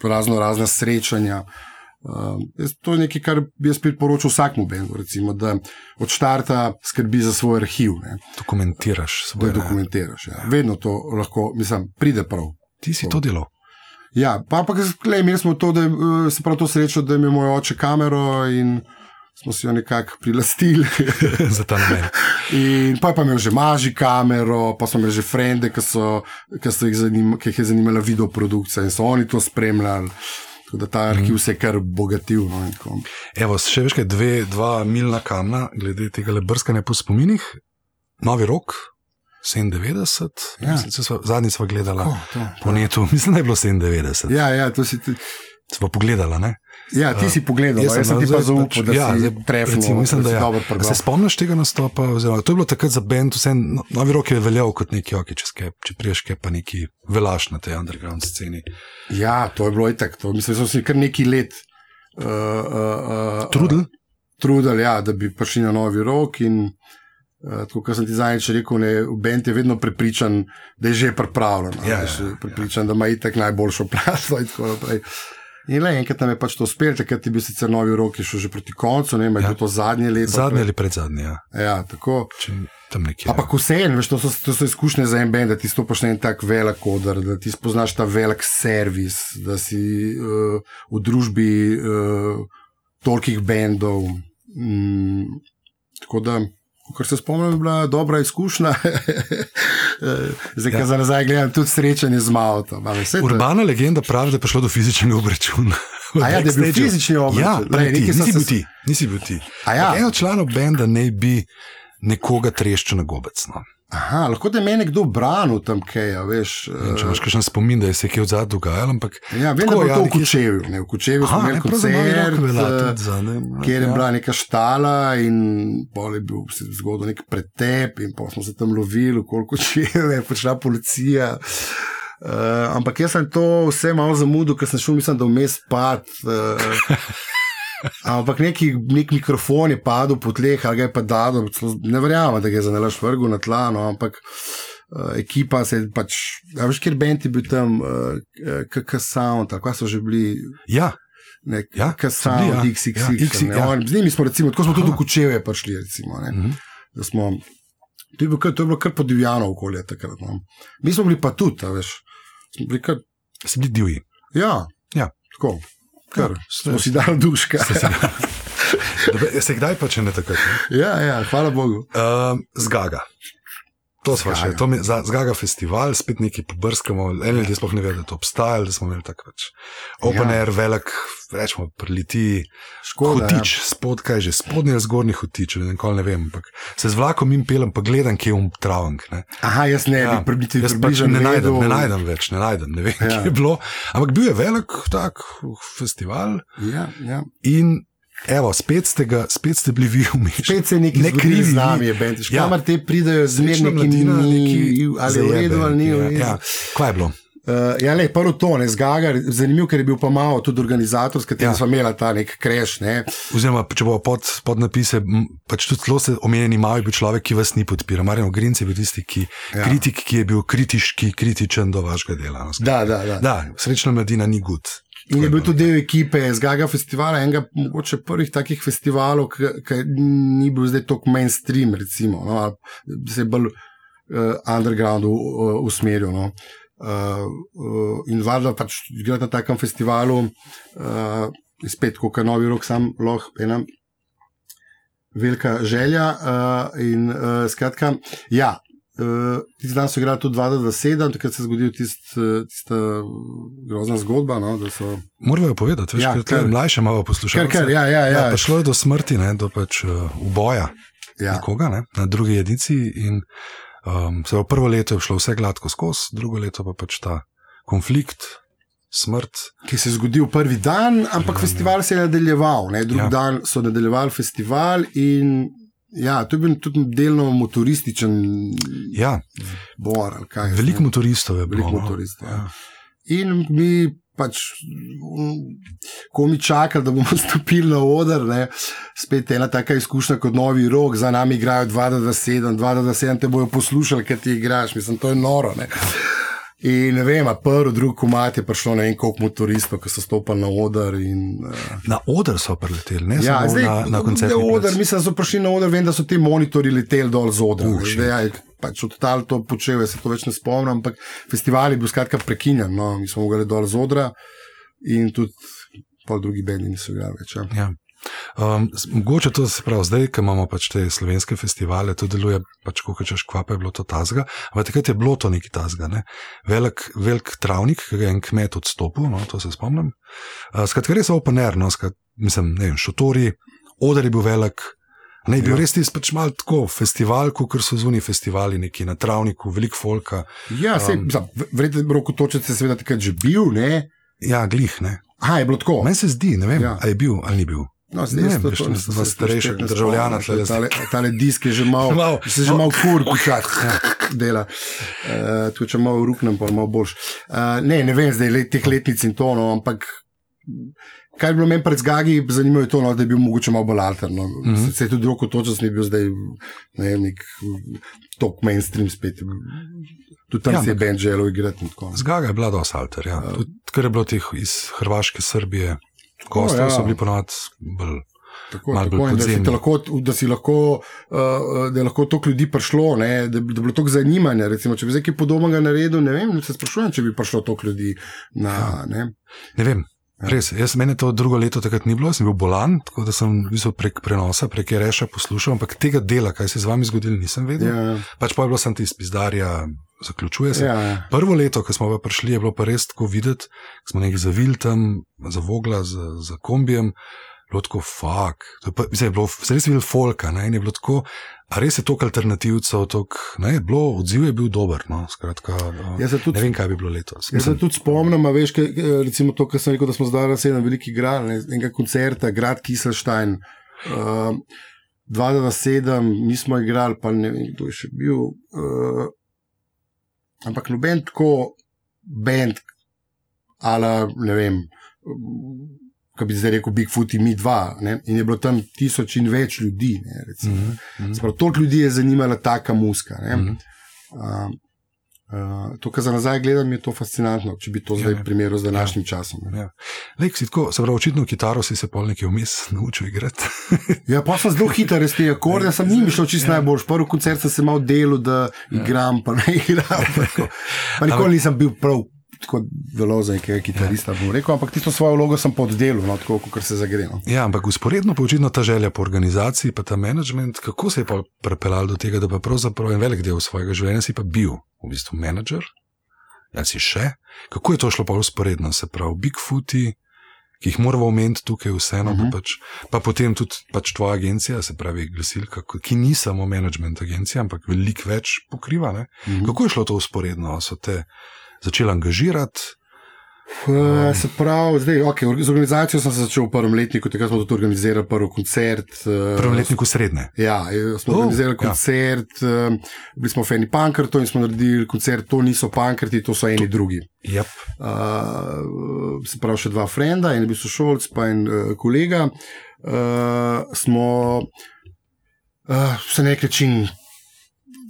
razno razne srečanja. Uh, jaz- to je nekaj, kar bi jaz priporočil vsakmu bendu, recimo, da od štarta skrbi za svoj arhiv, ne, Dokumentiraš da svoje. ne. dokumentiraš. Ja. Vedno to lahko, mislim, pride prav. Ti si to delal. Ja, pa ampak le, imeli smo to, da eh, se prav to srečo, da imel moj oče kamero in smo si jo nekako prilastili. [laughs] za ta namen. In pa je pa imel že maži kamero, pa so imeli že frende, ki, so, ki, so jih, zanim, ki jih je zanimala videoprodukcija in so oni to spremljali. Tako da ta arhiv se je kar bogatil. No. Evo, še veš, kaj dve, dva milna kamna, glede tega le brskanja po spominih. Novi rok, 97, Ja. sva, zadnji smo gledali po netu, [laughs] mislim, da je bilo 97. Ja. ja, to si ti, Smo pogledali, ne? Ja, ti si pogledal, jaz, jaz sem ti pa zaupal, da ja, si trefil. recimo, mislim, da, si ja. Se spomniš tega nastopa? Oziroma, to je bilo takrat za bend, vse no, novi rok je veljal kot neki oki, če, skep, če priješ kaj pa neki velaš na tej underground sceni. Ja, to je bilo itak. To, mislim, da so si kar neki let uh, uh, uh, Trudil? trudili, ja, da bi prišli na novi rok. In, uh, tako kot sem ti zadnjič rekel, ne, Bent je vedno prepričan, da je že pripravljen. Ja, Ja, ja, ja, prepričan, da ima itak najboljšo plazmo. In, tako naprej. In le enkrat nam je pač to uspelo, takrat je bil sicer novi rok, šel že proti koncu, ne vem, ja. Ja. je to zadnje leto. Zadnji ali predzadnji, ja. Ja, tako. Če, tam nekje. Ampak vseeno, veš, to so, to so izkušnje za en bend, da ti stopiš na en tak velik odr, da ti spoznaš ta velik servis, da si uh, v družbi uh, tolikih bendov. Mm, tako da, kar se spomnim, je bila dobra izkušnja. [laughs] Eh, Zdaj, ja. Ja. za nazaj gledam tudi srečanje z Malto. Urbana legenda pravi, da je prišlo do fizičnega obračuna A ja, da je bil fizični obraz. Ja, Lej, ne ti, nisi bil ti. Nisi bil ti. Ja. En od članov benda naj bi nekoga treščil na gobec. No. Aha, lahko da je meni kdo branil tam, kaj, a veš. In Če eh, imaš kakšen spomin, da je se kje od zadaj dogajalo, ampak Ja, vem, Tako, da je ja, to v Kučevju. Ne, v Kučevju smo imeli koncert, eh, kjer je ja. bila neka štala in pol je bil zgodil nek pretep in pa smo se tam lovili, koliko če je prišla policija. Uh, ampak jaz sem to vse malo zamudil, ker sem šel, mislim, da vmes pad. Uh, ampak neki, nek mikrofon je padel po tleh, ali ga je pa dal, ne verjamem, da ga je zanalaš vrgu na tla, no, ampak uh, ekipa se je pač, a veš, kjer bend je bil tam, uh, KK Sound, ali kaj so že bili. ja, Ne, Ja, ja, so bili, ja. Sound, XXX. Ja, Ja, XX, ne, ja. on, z njimi smo, recimo, tako smo tudi Aha. v Kučevje prišli. Recimo, ne, Mhm. da smo, to, je bilo kar, to je bilo kar podivjano okolje takrat. No. Mi smo bili pa tudi, veš. Smo bili kar, si bili divji. ja, Ja. tako. Kar, Ja, smo si dali duška. Ste [laughs] kdaj pa če ne? Ne? ja, ja, hvala Bogu. Uh, zgaga. To smo še, to mi, za, zgaga festival, spet neki pobrskamo. En ljudje sploh ne vedo, da to obstaja, da smo imeli tako več. Open Ja. ja. air, velik, rečemo, prileti. Škoda, Hotič, spod, kaj že, spodnji ali zgornji hotič, ne, ne vem. Ampak se z vlakom in pelem, pa gledam, kje je um travnik. Ne. Ja. Aha, jaz ne bi prebiti jaz pač ne najdem, ne najdem več, ne najdem, ne vem, Ja. ja. kje je bilo. Ampak bil je velik tak festival Ja, ja. in evo, spet ste, ga, spet ste bili vi vmeš. Spet se nekaj Ne krivi z nami, bend. Ja. Kamor te pridejo z Srečna nekim mladina, ni, ali v redu ali ni. v zajebe, redu. Ja, ja. Kaj je bilo? Uh, ja, le, prvo to, ne, zgaga, zanimivo, ker je bil pa malo tudi organizator, s katerim Ja. ja. smo imeli ta nek kreš. Ne. Oziroma, če bo pod, pod napise, pač tudi zelo se omenjeni malo je bil človek, ki vas ni podpiral. Marjan Grinc je bil tisti, ki, Ja. ja. kritik, ki je bil kritiški, kritičen do vašega dela. no. Da, da, da. Da, srečna mladina ni gud. In je bil tudi del ekipe Zgaga festivala, enega mogoče prvih takih festivalov, ki ni bil zdaj tako mainstream, recimo, no, ali se je bolj uh, underground uh, usmeril. No. Uh, uh, in valjda pač igrati na takem festivalu, uh, spet kot novi rok, sam lahko ena velika želja. Uh, in uh, skratka, ja. Uh, Tisti dan so igrali tudi 2-7, takrat se je zgodila tist, uh, tista grozna zgodba. No, so Morajo povedati, veš, Ja, ja, ker mlajše malo poslušajo. Kar, ja, ja, ja. Prišlo je do smrti, ne, do pač uh, uboja ja. nekoga ne, na drugi ediciji. In, um, se prvo leto je šlo vse gladko skozi, drugo leto pa pač ta konflikt, smrt. ki se je zgodil prvi dan, ampak dan, festival se je nadaljeval. Ne? Drugi Ja. ja. dan so nadaljevali festival in ja, to je bil tudi delno motorističen Ja, bor. kaj veliko vem. motoristov je bilo. No. motoristov, ja. Ja. In mi pač, ko mi čakali, da bomo [laughs] stopili na oder, ne, spet ena taka izkušnja kot novi rok, za nami igrajo 2-7, 2-7 te bojo poslušali, ker ti igraš, mislim, to je noro. Ne. In ne vem, prvi, drugi komat je prišlo ne vem koliko motoristov, ki so stopili na oder. In, uh, Na oder so preleteli, ne ja, zdaj, na, na ne koncertni oder, plac. mislim, da so prišli na oder, vem, da so ti monitori leteli dol z odra. Uh, ja, pač od tal to počel, jaz se to več ne spomnim, ampak festival je bil skratka prekinjen. No, mi smo mogli dol z odra in tudi pol drugi bendi niso igrali več. Ja. Ja. Um, mogoče to se pravi, zdaj, ko imamo pač te slovenske festivale, to deluje pač, kot češ kvape, je bilo to tazga. Ampak takrat je bilo to neki tazga. Ne? Velik, velik travnik, ki ga je en kmet odstopil, no, to se spomnim. Uh, skratka, res open air, no, skrat, mislim, ne vem, šotori, oder je bil velik. Ne, je bil Ja. res tisti pač mal tako festival, kot so zunaj festivali, neki na travniku, veliko folka. Ja, se, Um, um, verjetno je Roko Točec je seveda takrat že bil, ne? Ja, glih, ne. Aha, je bilo tako. Meni se zdi, ne vem, ja. ali je bil ali ni bil. No, Ne zdaj vem, to, veš, to, to, dva starejša ne državljana tlele Tale, tale disk je že malo, [laughs] Malo. se že malo kur, počak, dela. Uh, tu če malo ruknem, pa malo boljš. Uh, ne, ne vem zdaj let, teh letnic in to, no, ampak kaj je bilo meni pred zgagi, zanimivo je to, no, da je bil mogoče malo bolj alterno. Mm. -hmm. Se je tudi roko točas ni bil zdaj, ne vem, nek tok mainstream spet. Tudi tam Ja, ja, se je bend želel igrati. Zgaga je bila dosti alter. Ja. Tudi, ker je bilo teh iz Hrvaške, Srbije, gostov ja. so bili ponovadi bolj. Tako, tako, da, si lahko, da, si lahko, uh, da je lahko toliko ljudi prišlo, ne, da, da je bilo toliko zanimanja. Recimo, če bi zdaj kaj podobnega naredil, ne vem, se sprašujem, če bi prišlo toliko ljudi. Na, Ja. ne. Ne vem. Ja. Res, jaz meni to drugo leto takrat ni bilo, sem bil bolan, tako da sem v bistvu prek prenosa, prek Reša poslušal, ampak tega dela, kaj se je z vami zgodilo, nisem vedel. Ja. Ja, Pač pa je bilo sem ti spizdarja, zaključuje se. Ja, ja. Prvo leto, ko smo prišli, je bilo pa res tako videti, smo nekaj zavili tam, za vogla, za, za kombijem. Bilo tako, fuck. To je pa- Mislim, je bilo se res videl folka, ne, in je bilo tako, a res je toliko alternativcev, toliko, ne, bilo, odziv je bil dober, no, skratka, uh, Jaz se tudi ne vem, kaj bi bilo letos. Jaz se tudi spomnim, a veš, ke, eh, recimo to, kar sem rekel, da smo zdaj na sedem velikih igrali, ne, enega koncerta, Grad Kiselstein. Uh, 2007 nismo igrali, pa ne vem, kdo je še bil. Uh, ampak noben tako bend, ali ne vem, kaj bi zdaj rekel, Bigfoot in mi dva. Ne, in je bilo tam tisoč in več ljudi. Ne, recimo. mhm, mhm, Sprav, toliko ljudi je zanimala taka muska. Ne. mhm. Uh, uh, to, kar za nazaj gledam, je to fascinantno, če bi to Ja, zdaj ja. primerjal z današnjim časom. ne. Ja. Lej, tako, se pravi, očitno kitaro si se pol nekaj vmes [laughs] naučil igrati. [laughs] Ja, pa sem zelo hiter, res te akorde, sem njim šel čisto Ja. najboljš. Prvi koncert sem se malo delal, da igram, pa ne igram. [laughs] Pa nikoli nisem bil prav tako zelo za nekega kitarista, bom rekel, ampak tisto svojo vlogo sem poddelal, no, tako kot se zagre. No. Ja, ampak usporedno pa očitno ta želja po organizaciji, pa ta management, kako se je pa pripeljal do tega, da pa pravzaprav en velik del svojega življenja si pa bil v bistvu menedžer, ja si še. Kako je to šlo pa usporedno, se pravi, Bigfooti, ki jih moramo omeniti tukaj vseeno, uh Mhm. -huh. pa, pač, pa potem tudi pač tvoja agencija, se pravi glasilka, ki ni samo management agencija, ampak veliko več pokriva. Ne? Mhm. Kako je šlo to usporedno? So te začeli angažirati? Uh, se pravi, zdaj, okay, z organizacijo sem se začel v prvem letniku, takrat smo tudi organizirali prvi koncert. Uh, Prvem letniku srednje. Ja, eh, smo Oh, organizirali ja. koncert, ja. bili smo fani pankrtov in smo naredili koncert. To niso pankrti, to so eni drugi. Yep. Uh, se pravi, še dva frenda, en je bil sošolc, pa en uh, kolega. Uh, smo uh, se na nek način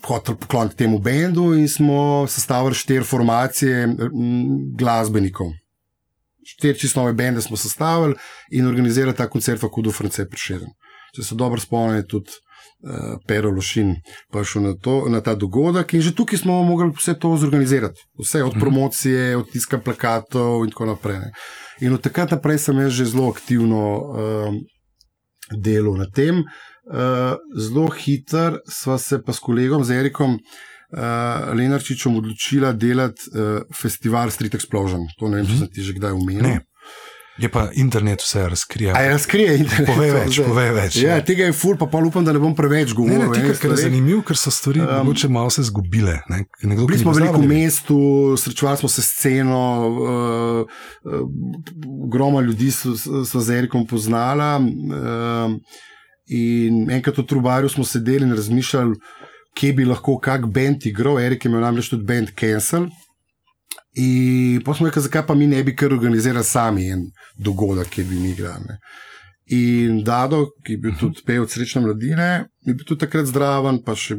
hoteli pokloniti temu bendu in smo sestavili štiri formacije glasbenikov. Štiri čisto nove bende smo sestavili in organizirali ta koncert v Kudu France Prešeren. Če se dobro spomnim, je tudi uh, Pero Lošin prišel na, to, na ta dogodek in že tukaj smo mogli vse to zorganizirati. Vse od Mhm. promocije, od tiska plakatov in tako naprej. Ne. In od takrat naprej sem jaz že zelo aktivno uh, delal na tem. Uh, zelo hiter sva se pa s kolegom, z Erikom uh, Lenarčičem, odločila delati uh, festival Street Explosion. To ne vem, če sem ti že kdaj omenil. Ne. Je pa internet vse razkrije. A je razkrije internet? Povej več, povej več. Ja, tega je ful, pa pa upam, da ne bom preveč Ne, govoril. ne, ti, enih ker je zanimivo, ker so stvari Um, mogoče malo se zgubile. ne. Nekdo, Bili smo v poznal, mestu, srečevali smo se s sceno, uh, uh, ogromno ljudi so, so z Erikom poznala. Uh, in enkrat v Trubarju smo sedeli in razmišljali, kje bi lahko kak bend igral. Erik je imel namreč tudi bend Cancel. In pa smo rekli, zakaj pa mi ne bi kar organizirali sami en dogodek, kjer bi mi igrali. In Dado, ki je bil tudi pevec srečne mladine, je bil tudi takrat zdraven, pa še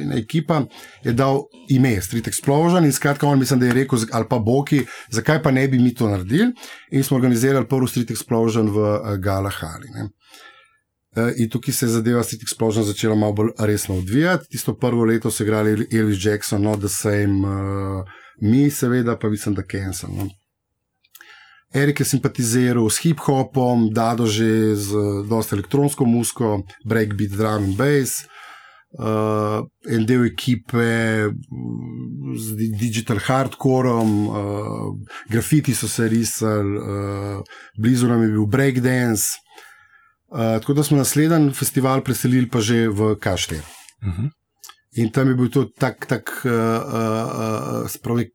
ena ekipa, je dal ime Street Explosion in skratka, on mislim, da je rekel, ali pa Boki, zakaj pa ne bi mi to naredili. In smo organizirali prvi Street Explosion v uh, Galahali. Ne. Uh, in tukaj se je zadeva Street Explosion začela malo bolj resno odvijati. Tisto prvo leto so igrali Elvis Jackson, Not the Same, uh, mi, seveda, pa mislim, da Cancel. No. Erik je simpatiziral s hip-hopom, Dado že z uh, dosta elektronsko muziko, breakbeat, drum in bass. Uh, en del ekipe mm, z di- digital hardcoreom, uh, grafiti so se risali, uh, blizu nam je bil breakdance. Uh, tako da smo naslednji festival preselili pa že v Kašter. Uh -huh. In tam je bil to tak, tak uh, uh, spravi,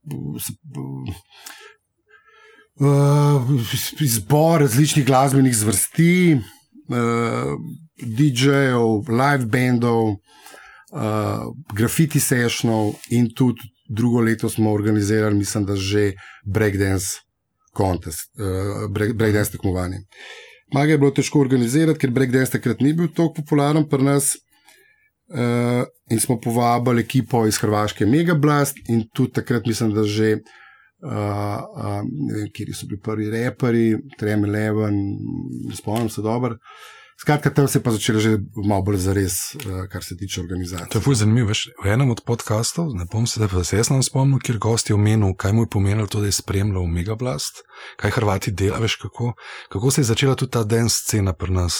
uh, izbor različnih glasbenih zvrsti, uh, DJ-jev, live bandov, uh, grafiti sešnov in tudi drugo leto smo organizirali, mislim, da že breakdance contest, uh, break, breakdance tekmovanje. Maga je bilo težko organizirati, ker breakdance takrat ni bil tako popularen pri nas. Uh, in smo povabili ekipo iz Hrvaške Megablast, in tudi takrat mislim, da že, uh, uh, ne vem, kje so bili prvi reperi, Trem Eleven, ne spomnim se dobro, Skratka, tam se je pa začelo že malo bolj zares, uh, kar se tiče organizacije. To je fulj zanimivo. veš, V enem od podkastov, ne bom se zdaj jaz nam spomnil, kjer gost je omenil, kaj mu je pomenilo to, da je spremljal Megablast, kaj Hrvati delajo, veš kako, kako se je začela tudi ta dance scena pri nas.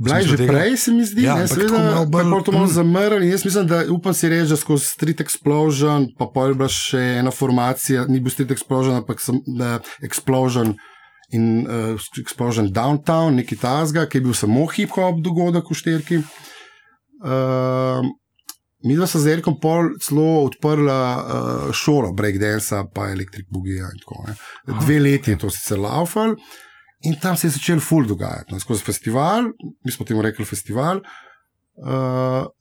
Bila je že tega- prej, se mi zdi, Ja, ampak seveda, bolj- je to malo mm. zamrl. Jaz mislim, da upam si reči, da skozi Street Explosion, pa pol je bila še ena formacija, ni bil Street Explosion, ampak sem, da, Explosion in uh, Explosion Downtown, neki tasga, ki je bil samo hip-hop dogodek v šterki. Uh, Mi smo z Erikom pol celo odprla uh, šolo breakdansa, pa Electric Boogie in tako naprej. Dve leti je to sicer laufal. In tam se je začel ful dogajati. No, skozi festival, mi smo temu rekli festival, uh,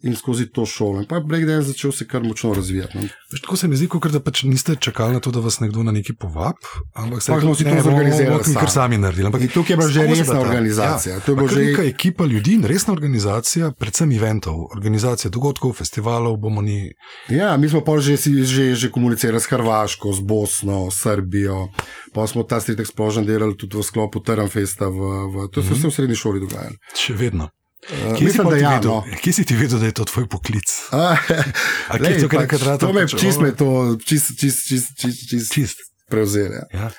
in skozi to šolo. In pa je breakdance začel se kar močno razvijati. No. Veš, tako se mi zdi, kot da pač niste čakali na to, da vas nekdo na neki povab. Ampak ste si to zorganizirali mi kar sami. naredili. Ampak In tukaj je bila že resna ta- organizacija. Ja, To je kar že- neka ekipa ljudi in resna organizacija, predvsem eventov, organizacija dogodkov, festivalov, bomo ni. Ja, mi smo pa že, že, že komunicirali s Hrvaško, z Bosno, Srbijo. Pa smo ta Street Explosion delali tudi v sklopu Terramfesta. V, v, to se vse v srednji šoli dogajalo. Še vedno. Uh, Kje, si mislim, ti ja. vedel, No. kje si ti vedel, da je to tvoj poklic? A, [laughs] A lej, to, pač, to me čist me to čist, čist, čist, čist, čist, Čist. prevzel. Ja. Ja.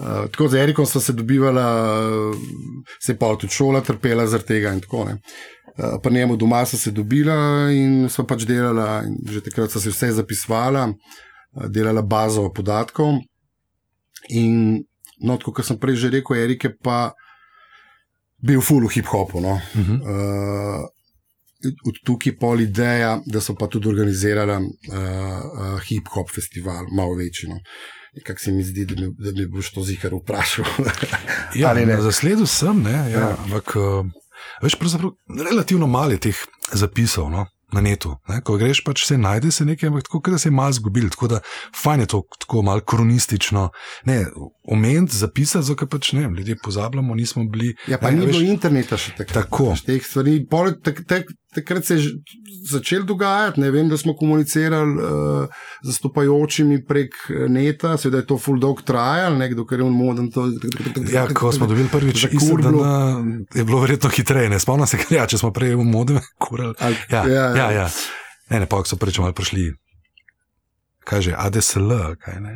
Uh, tako z Erikom smo se dobivala, uh, se pa tudi šola trpela zaradi tega in tako naprej. Uh, pa njemu doma sem se dobila in smo pač delala, in že takrat sem se vse zapisovala, uh, delala bazo podatkov. In no, kot sem prej že rekel, Erik je pa bil full v hip-hopu. No. Uh -huh. Uh, tukaj pol ideja, da so pa tudi organizirali uh, uh, hip-hop festival, malo večji. No. Kako se mi zdi, da mi, da mi boš to zihar vprašal. [laughs] Ja, zasledu sem, ne, ja, ja. Ampak uh, veš, relativno malo je teh zapisov. No? Na netu, ne? ko greš, pač se najde se nekaj, ampak tako, da se je malo zgubil. Tako da fajn je to tako malo kronistično. Ne, omeniti, zapisati, zato ker pač ne, ljudje pozabljamo, nismo bili. Ja, pa ne, ni veš, bilo interneta še takrat. Tako. Teh stvari. Pol, tak, tak, takrat se je začel dogajati. Ne vem, da smo komunicirali uh, zastopajočimi prek eh, neta, seveda je to full dog trajal, nekdo, ker je on moden. To, Ja, ko smo dobili prvič, izsledano, je bilo verjetno hitreje. Ne spomnim se, kaj, ja, če smo prej v modem [laughs] kurali. Ali- Ja, ja, ja, ja. ja. Ne, ne, pa ko so prvič malo prišli. Kaj že, ADSL, kaj ne?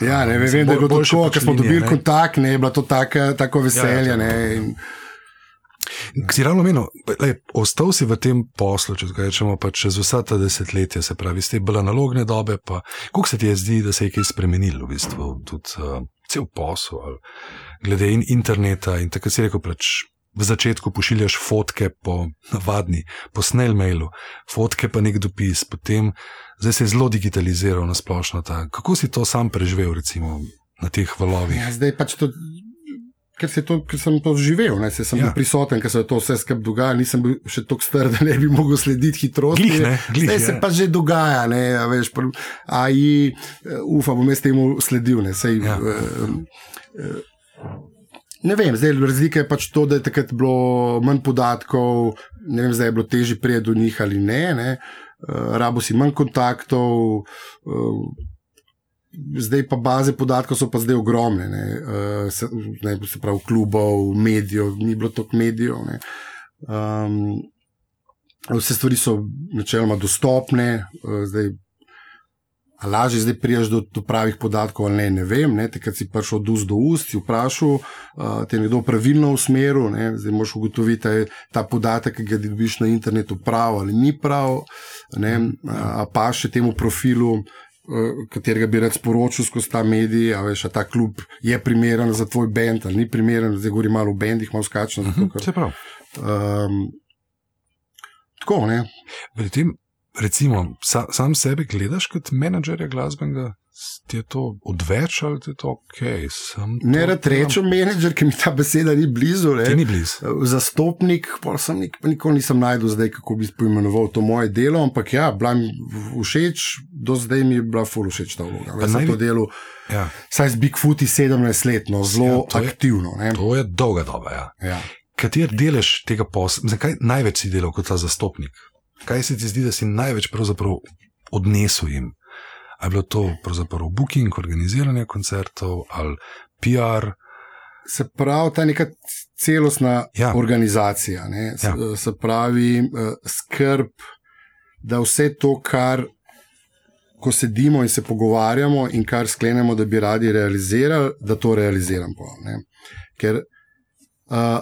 Ja, ne vem, vem da je bolj- bilo tako, pač ker smo linije, dobili ne. kontakt, ne je bilo to taka, tako veselje. Ja, ja, ne, in, Si ravno menil, lej, ostal si v tem poslu, če rečemo, pa čez vsa ta desetletja, se pravi, iz te bolj analogne dobe. Pa, kako se ti je zdi, da se je kaj spremenilo, v bistvu, tudi uh, cel posel, glede in interneta. In tako si rekel, pač, v začetku pošiljaš fotke po navadni, po snail mailu, fotke pa nek dopis, potem zdaj se je zelo digitaliziral na splošno. Ta, kako si to sam preživel, recimo, na teh valovih? ja, zdaj pač to. Ker, se to, ker sem to živel, ne, se sem Ja. bil prisoten, ker se je to vse skupaj dogajalo, nisem bil še tako star, [laughs] da ne bi mogel slediti hitrosti. Glih, ne, glih, Zdaj se ja. pa že dogaja, ne, a veš, pr- AI, eh, ufa, bom jaz temu sledil. Ne, sej, Ja. ja. uh, Ne vem, zdaj razlika je pač to, da je takrat bilo manj podatkov, ne vem, zdaj je bilo težje priti do njih ali ne. ne. Uh, rabo si manj kontaktov, uh, zdaj pa baze podatkov so pa zdaj ogromne. Ne, uh, se, ne, se pravi, klubov, medijev, ni bilo toliko medijev. Um, vse stvari so načeloma dostopne, uh, zdaj. Lažje zdaj priješ do, do pravih podatkov ali ne, ne vem. Ne, Takrat si prišel od ust do ust, si vprašal, uh, te je nekdo pravilno usmeril, ne, zdaj moš ugotoviti, ali je ta podatek, ki ga dobiš na internetu, prav ali ni prav, ne, a, a pa še temu profilu, uh, katerega bi rad sporočil skozi ta medij, a veš, a ta klub je primeren za tvoj bend ali ni primeren, zdaj govorim malo o bendih, malo skačno. zato ker, Se pravi. Um, tako, ne. Pri tem, recimo, sa, sam sebe gledaš kot menedžerja glasbenega, ti je to odveč ali ti je to ok? Ne rad rečem menedžer, ki mi ta beseda ni blizu. Ne. Ni blizu. Zastopnik, pa sem nik, nikoli nisem najdel, zdaj, kako bi poimenoval to moje delo, ampak ja, bila mi všeč, do zdaj mi je bila ful všeč ta vloga. Jaz sem to delo, Ja, saj z Bigfooti 17 let, no, zelo Ja, to je- aktivno. Ne. to je dolga doba. Ja. Ja. Kater delež tega posla, zakaj največ si delal kot ta zastopnik? Kaj se ti zdi, da si največ odnesel jim? Ali je bilo to booking, organiziranje koncertov ali PR? se pravi, ta neka celostna Ja. organizacija, ne? se, Ja. se pravi, eh, skrb, da vse to, kar. Ko sedimo in se pogovarjamo, in kar sklenemo, da bi radi realizirali, da to realiziramo. Ker uh,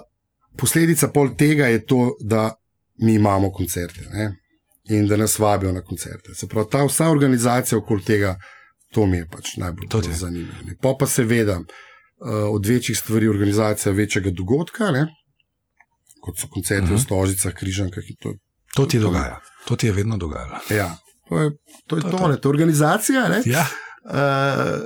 posledica pol tega je to, da mi imamo koncerte ne? in da nas vabijo na koncerte. Se pravi, ta vsa organizacija okoli tega, to mi je pač najbolj je. zanimivo. Pa pa seveda uh, od večjih stvari organizacija večjega dogodka, ne? kot so koncerti Mhm. v Stožicah, Križankah in to. To ti dogaja, to ti je vedno dogajalo. Ja. To je to, je To je to, to. ne, to je organizacija. Ne? Ja, Uh,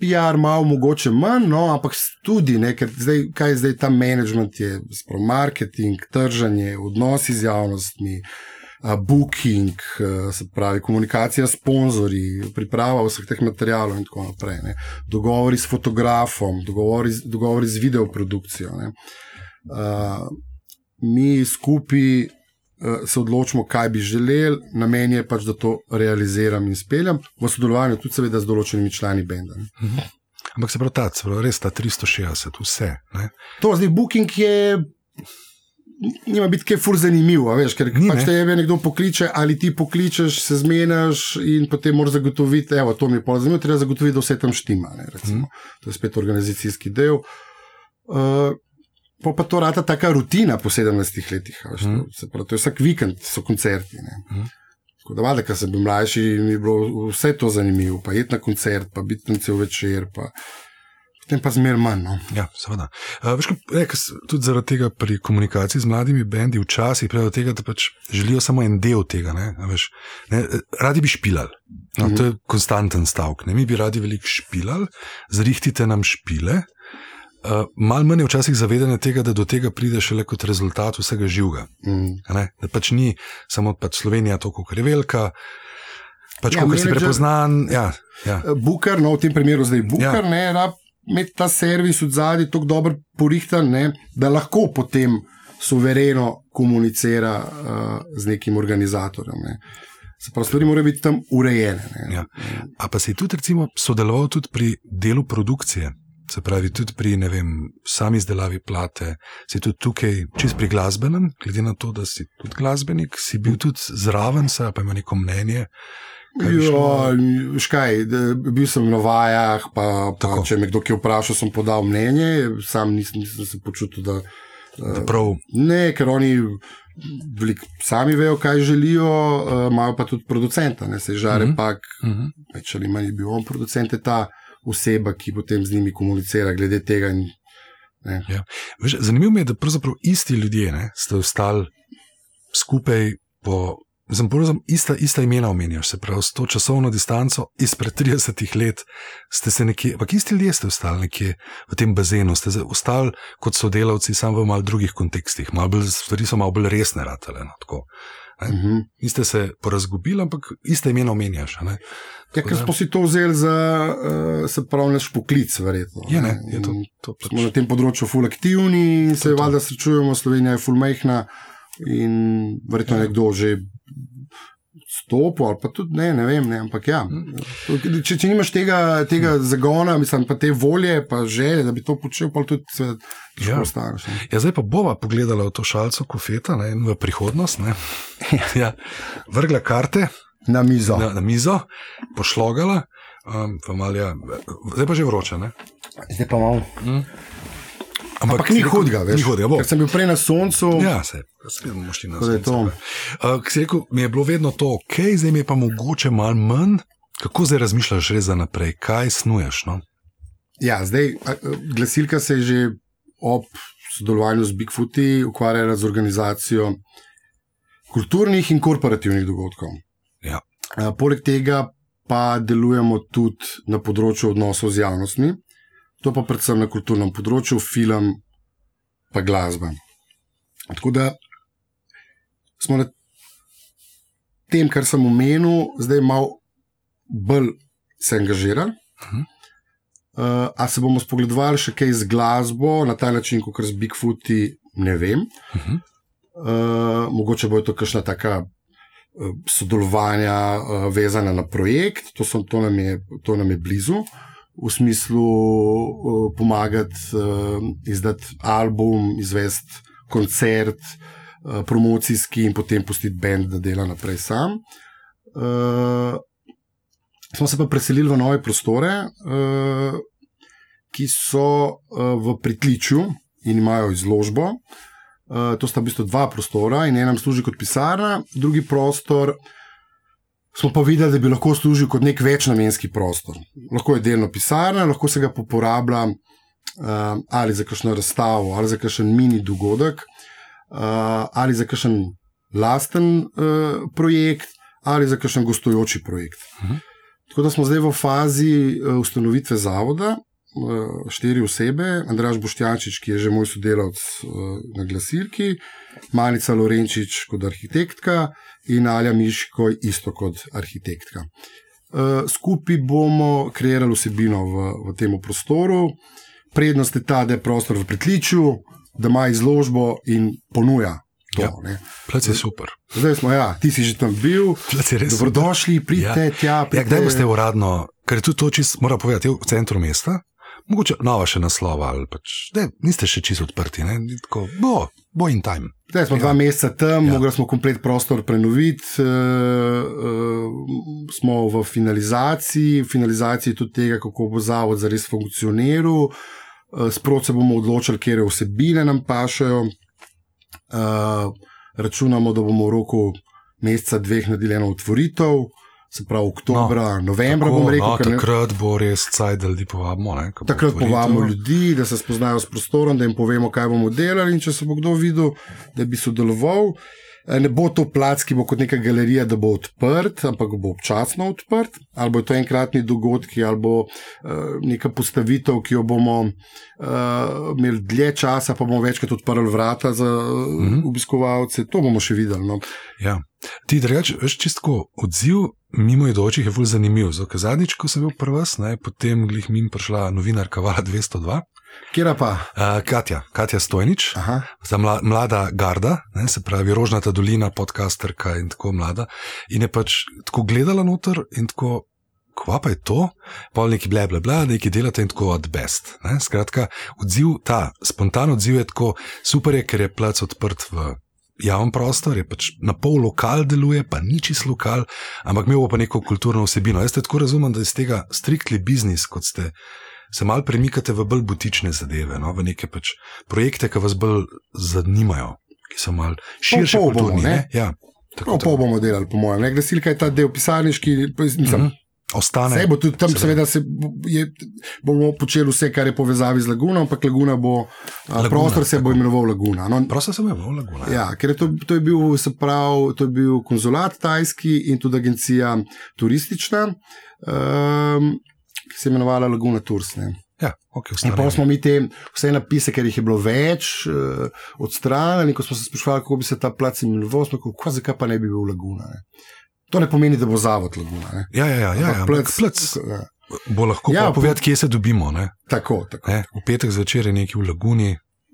PR malo, mogoče manj, no, ampak tudi, ne, ker zdaj, kaj zdaj ta management, je sploh marketing, tržanje, odnosi z javnostmi, uh, booking, uh, se pravi komunikacija s sponzorji, priprava vseh teh materijalov in tako naprej. Ne. Dogovori s fotografom, dogovori, dogovori z videoprodukcijo. ne. Uh, mi skupaj se odločimo, kaj bi želeli, namen je pač, da to realiziram in speljem, v sodelovanju tudi, seveda, z določenimi člani benda. ne. ampak se pravi, ta, se pravi, res ta 360, vse. Ne? To zdaj booking je. Nima biti kaj fur zanimiv, veš, ker Ni, pač ne. te nekdo pokliče, ali ti pokličeš, se zmeniš in potem moraš zagotoviti, evo, to mi je pa zanimivo, treba zagotoviti, da vse tam štima. Ne, recimo. to je spet organizacijski del. Uh, pa, pa to rata taka rutina po 17 letih. Mhm. to, se pravi, to je vsak vikend, so koncerti. Mhm. Tako da, valjda, ker sem bil mlajši, mi je bilo vse to zanimivo, pa iti na koncert, pa biti tam cel večer, pa potem pa zmer manj. No. Ja, seveda. Uh, veš, kaj, s- tudi zaradi tega pri komunikaciji z mladimi bendi včasih pride do tega, da pač želijo samo en del tega. Ne, veš, ne, eh, radi bi špilali. No, Mhm. to je konstanten stavek. Ne. Mi bi radi veliko špilali, zrihtite nam špile. Uh, Mal manj je včasih zavedanje tega, da do tega pride šele kot rezultat vsega živega. Mm. Da pač ni samo pač Slovenija, to, kako je velika, pač Ja, kako si prepoznan. Ja, ja. Booker, no v tem primeru zdaj Ja. ja. ne, rab imeti ta servis od zadaj tako dobro porihtan, ne, da lahko potem suvereno komunicira uh, z nekim organizatorjem. Ne. Se pravi, stvari morajo biti tam urejene. Ne. Ja. A pa si tudi recimo, sodeloval tudi pri delu produkcije, se pravi, tudi pri vem, sami izdelavi plate, si tudi tukaj, čist pri glasbenem, glede na to, da si tudi glasbenik, si bil tudi zraven, se pa ima neko mnenje. Ja, škaj, da- bil sem na vajah, pa, pa če me kdo kaj vpraša, sem podal mnenje, sam nisem, nisem se počutil, da. Da Prav, Ne, ker oni veliko sami vejo, kaj želijo, uh, imajo pa tudi producenta, ne se žare, Mhm. mm -hmm. pak mhm. več ali manj je bil on producent, je ta oseba, ki potem z njimi komunicira glede tega. In, ne. Veš, zanimivo mi je, da pravzaprav isti ljudje ne, ste ostali skupaj po. Sem pravzaprav ista, ista imena omenjaš, se pravi, s to časovno distanco izpred 30 let ste se nekje, ampak isti ljudje ste ostali nekje v tem bazenu, ste ostali kot sodelavci, samo v malo drugih kontekstih, malo bolj, stvari so malo bolj resne, ratele. No, tako. Uh -huh. Niste se porazgubili, ampak iste imena omenjaš. ne. Ja, ker da- smo si to vzeli za uh, se pravi naš poklic, verjetno. Je, ne, je to, In to pač. Smo na tem področju ful aktivni in se To, to. valjda srečujemo, Slovenija je ful mehna in verjetno Ja. nekdo že. Stopil, ali pa tudi ne, ne vem, ne, ampak ja. Če, če nimaš tega, tega zagona, mislim, pa te volje, pa želje, da bi to počel, pa tudi težko Ja. ostaneš. ne. Ja, zdaj pa bova pogledala v to šalico kofeta ne, in v prihodnost. Ne. [laughs] Ja, vrgla karte Na mizo. na, na mizo, pošlogala, um, pa mal, ja, zdaj pa že vroče. Ne. Zdaj pa malo. Mm. Ampak ni hudega, veš. Ni hudega, bo. Ker sem bil prej na soncu. Ja, se, spet bomo šli na sonce. Uh, rekel, mi je bilo vedno to ok, zdaj mi je pa mogoče malo manj. Kako zdaj razmišljaš res za naprej, kaj snuješ? No? Ja, zdaj, glasilka se je že ob sodelovanju z Bigfooti ukvarjala z organizacijo kulturnih in korporativnih dogodkov. Ja. A, poleg tega pa delujemo tudi na področju odnosov z javnostmi, to pa predvsem na kulturnem področju, film pa glasba. Tako da smo na tem, kar sem omenil, zdaj malo bolj se angažirali. Uh, a se bomo spogledovali še kaj z glasbo na ta način, kot z Bigfooti, ne vem. Uh -huh. Uh, mogoče bo to kakšna taka uh, sodelovanja uh, vezana na projekt, to, so, to, nam je, to nam je blizu. V smislu uh, pomagati uh, izdati album, izvesti koncert, uh, promocijski in potem pustiti bend, da dela naprej sam. Uh, smo se pa preselili v nove prostore, uh, ki so uh, v pritličju in imajo izložbo. Uh, to sta v bistvu dva prostora, in enem služi kot pisarna, drugi prostor smo pa videli, da bi lahko služil kot nek večnamenski prostor. Lahko je delno pisarna, lahko se ga uporablja uh, ali za kakšno razstavo, ali za kakšen mini dogodek, uh, ali za kakšen lasten uh, projekt, ali za kakšen gostujoči projekt. Uh -huh. Tako da smo zdaj v fazi uh, ustanovitve zavoda. Štiri osebe, Andraš Boštjančič, ki je že moj sodelavec na glasilki, Manica Lorenčič kot arhitektka in Alja Miško isto kot arhitektka. Skupaj bomo kreirali vsebino v, v tem prostoru. Prednost je ta, da je prostor v pritličju, da ima izložbo in ponuja. To, ja, Plec je super. Zdaj smo, ja, ti si že tam bil. Dobrodošli, pridite ja. tja. Pridite. Ja, kdaj boste uradno, ker je tudi to, če moram povedati, v centru mesta? Mogoče nova še naslova, ali pač, ne, niste še čisto odprti, ne, tako, bo, bo in time. Zdaj smo ja. dva meseca tam, ja. mogli smo komplet prostor prenoviti, uh, uh, smo v finalizaciji, finalizaciji tudi tega, kako bo zavod zares funkcioniral, uh, sproti se bomo odločili, kje vsebine nam pašajo. Uh, računamo, da bomo v roku meseca, dveh naredili eno otvoritev se pravi, oktobra, no, novembra. Tako, rekel, no, takrat bo res caj, da ljudi povabimo. Ne, takrat povabimo ljudi, da se spoznajo s prostorom, da jim povemo, kaj bomo delali. In če se bo kdo videl, da bi sodeloval, Eh, ne bo to plac, ki bo kot neka galerija, da bo odprt, ampak bo občasno odprt, ali bo to enkratni dogodek, ali bo uh, neka postavitev, ki jo bomo uh, imeli dlje časa, pa bomo večkrat odprli vrata za uh, mm -hmm. obiskovalce. To bomo še videli. No. Ja. Ti reči, veš, čistko odziv mimo idočih je zelo zanimiv. Zadnjič, ko sem bil prvi, potem glih mim prišla novinarka Vala 202. Kjer pa? Uh, Katja, Katja Stojnič, za mla, mlada Garda, ne, se pravi Rožnata dolina, podcasterka in tako mlada. In je pač tako gledala noter in tako. Kva pa je to? Pol neki ble, ble, ble, neki delate in tako od best. Ne? Skratka, odziv, ta spontan odziv je tako super, je, ker je plac odprt v javnem prostoru, je pač na pol lokal deluje, pa ni čist lokal, ampak imel pa neko kulturno vsebino. Jaz te tako razumem, da iz tega striktli biznis, kot ste se mal premikate v bolj butične zadeve, no? v neke pač projekte, ki vas bolj zanimajo, ki so mal širše od tega. Ja, tako no, bomo delali, po mojem. Glasilka je ta del pisarniški. Mislim, mm -hmm. Ostane. Se bo tudi tam, seveda, se je, bomo počeli vse, kar je povezavi z Laguno, ampak Laguna bo, Laguna, prostor se tako. bo imenoval Laguna. No, prostor se bo imenoval Laguna. Ja, ker je to, to, je bil, prav, to je bil konzulat tajski in tudi agencija turistična. Um, ki se je imenovala Laguna Tours. Ne. Ja, okay, pa smo mi te vse napise, ker jih je bilo več, uh, odstranili. Ko smo se sprašvali, kako bi se ta plac imenoval, smo rekli, zakaj pa ne bi bil Laguna. Ne. To ne pomeni, da bo zavod Laguna. Ne. Ja, ja, ja. ja, ja plac, plac, ja. Bo lahko ja, povedati, kje se dobimo. Ne. Tako, tako. Ne, v petek zvečer je nekaj v Laguni.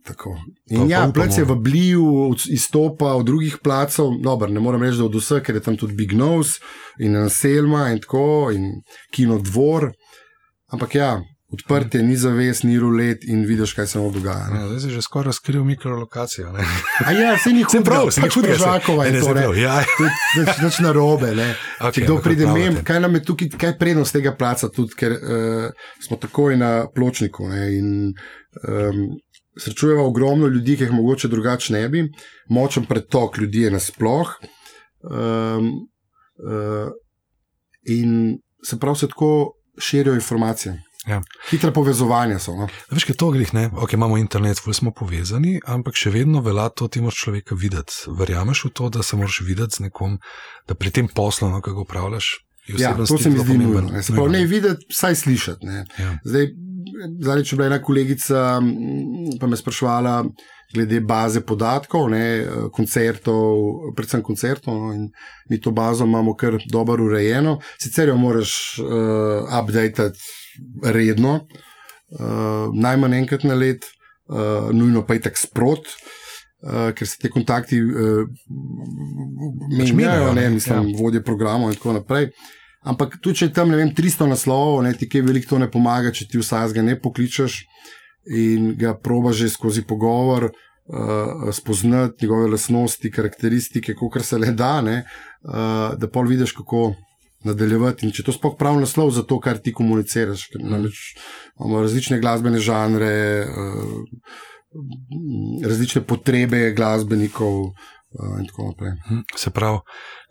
Tako. In ja, plec je v Bliju, izstopa od drugih placov, Dobar, ne morem reči, da od vseh, ker je tam tudi Big Nose in Selma in tako, in Kino Dvor. Ampak ja, odprt je, ni zaves, ni rulet in vidiš, kaj se mu dogaja. Ja, zdaj si že skoraj razkril mikrolokacijo. Ja, [laughs] se ni hudega, prav, se pač ni hudega, žakova je to. Ja. Več na robe. Okay, kdo pride mem, kaj nam je tukaj, kaj prednost tega placa, tudi ker uh, smo takoj na pločniku. Ne, in, um, Srečujemo ogromno ljudi, ki jih mogoče drugače ne bi, močen pretok ljudi je nasploh. Um, uh, in se pravi, se tako širijo informacije. Ja. Hitre povezovanja so. No? Veš, kaj to grih, ne? Ok, imamo internet, vsi smo povezani, ampak še vedno velja to, ti moraš človeka videti. Verjameš v to, da se moraš videti z nekom, da pri tem poslu, no, kako upravljaš. Ja, to se mi zdi nujno. Ne, ne, ne videti, saj slišati. Ja. Zdaj, če je bila ena kolegica, pa me sprašvala, glede baze podatkov, ne, koncertov, predvsem koncertov. No, mi to bazo imamo kar dobro urejeno, sicer jo moraš uh, updatati redno, uh, najmanj enkrat na let, uh, nujno pa je tako sprot. Uh, ker se ti kontakti uh, menjajo, ne, mislim, ja. vodje programov in tako naprej. Ampak tudi, če je tam, vem, 300 naslovov, ne, ti kaj veliko to ne pomaga, če ti vsaj ga ne pokličeš in ga proba že skozi pogovor uh, spoznati njegove lastnosti, karakteristike, kot se le da, ne, uh, da pol vidiš, kako nadaljevati. In če to sploh pravi naslov za to, kar ti komuniciraš, ker imamo različne glasbene žanre, uh, različne potrebe glasbenikov. Uh, Se pravi,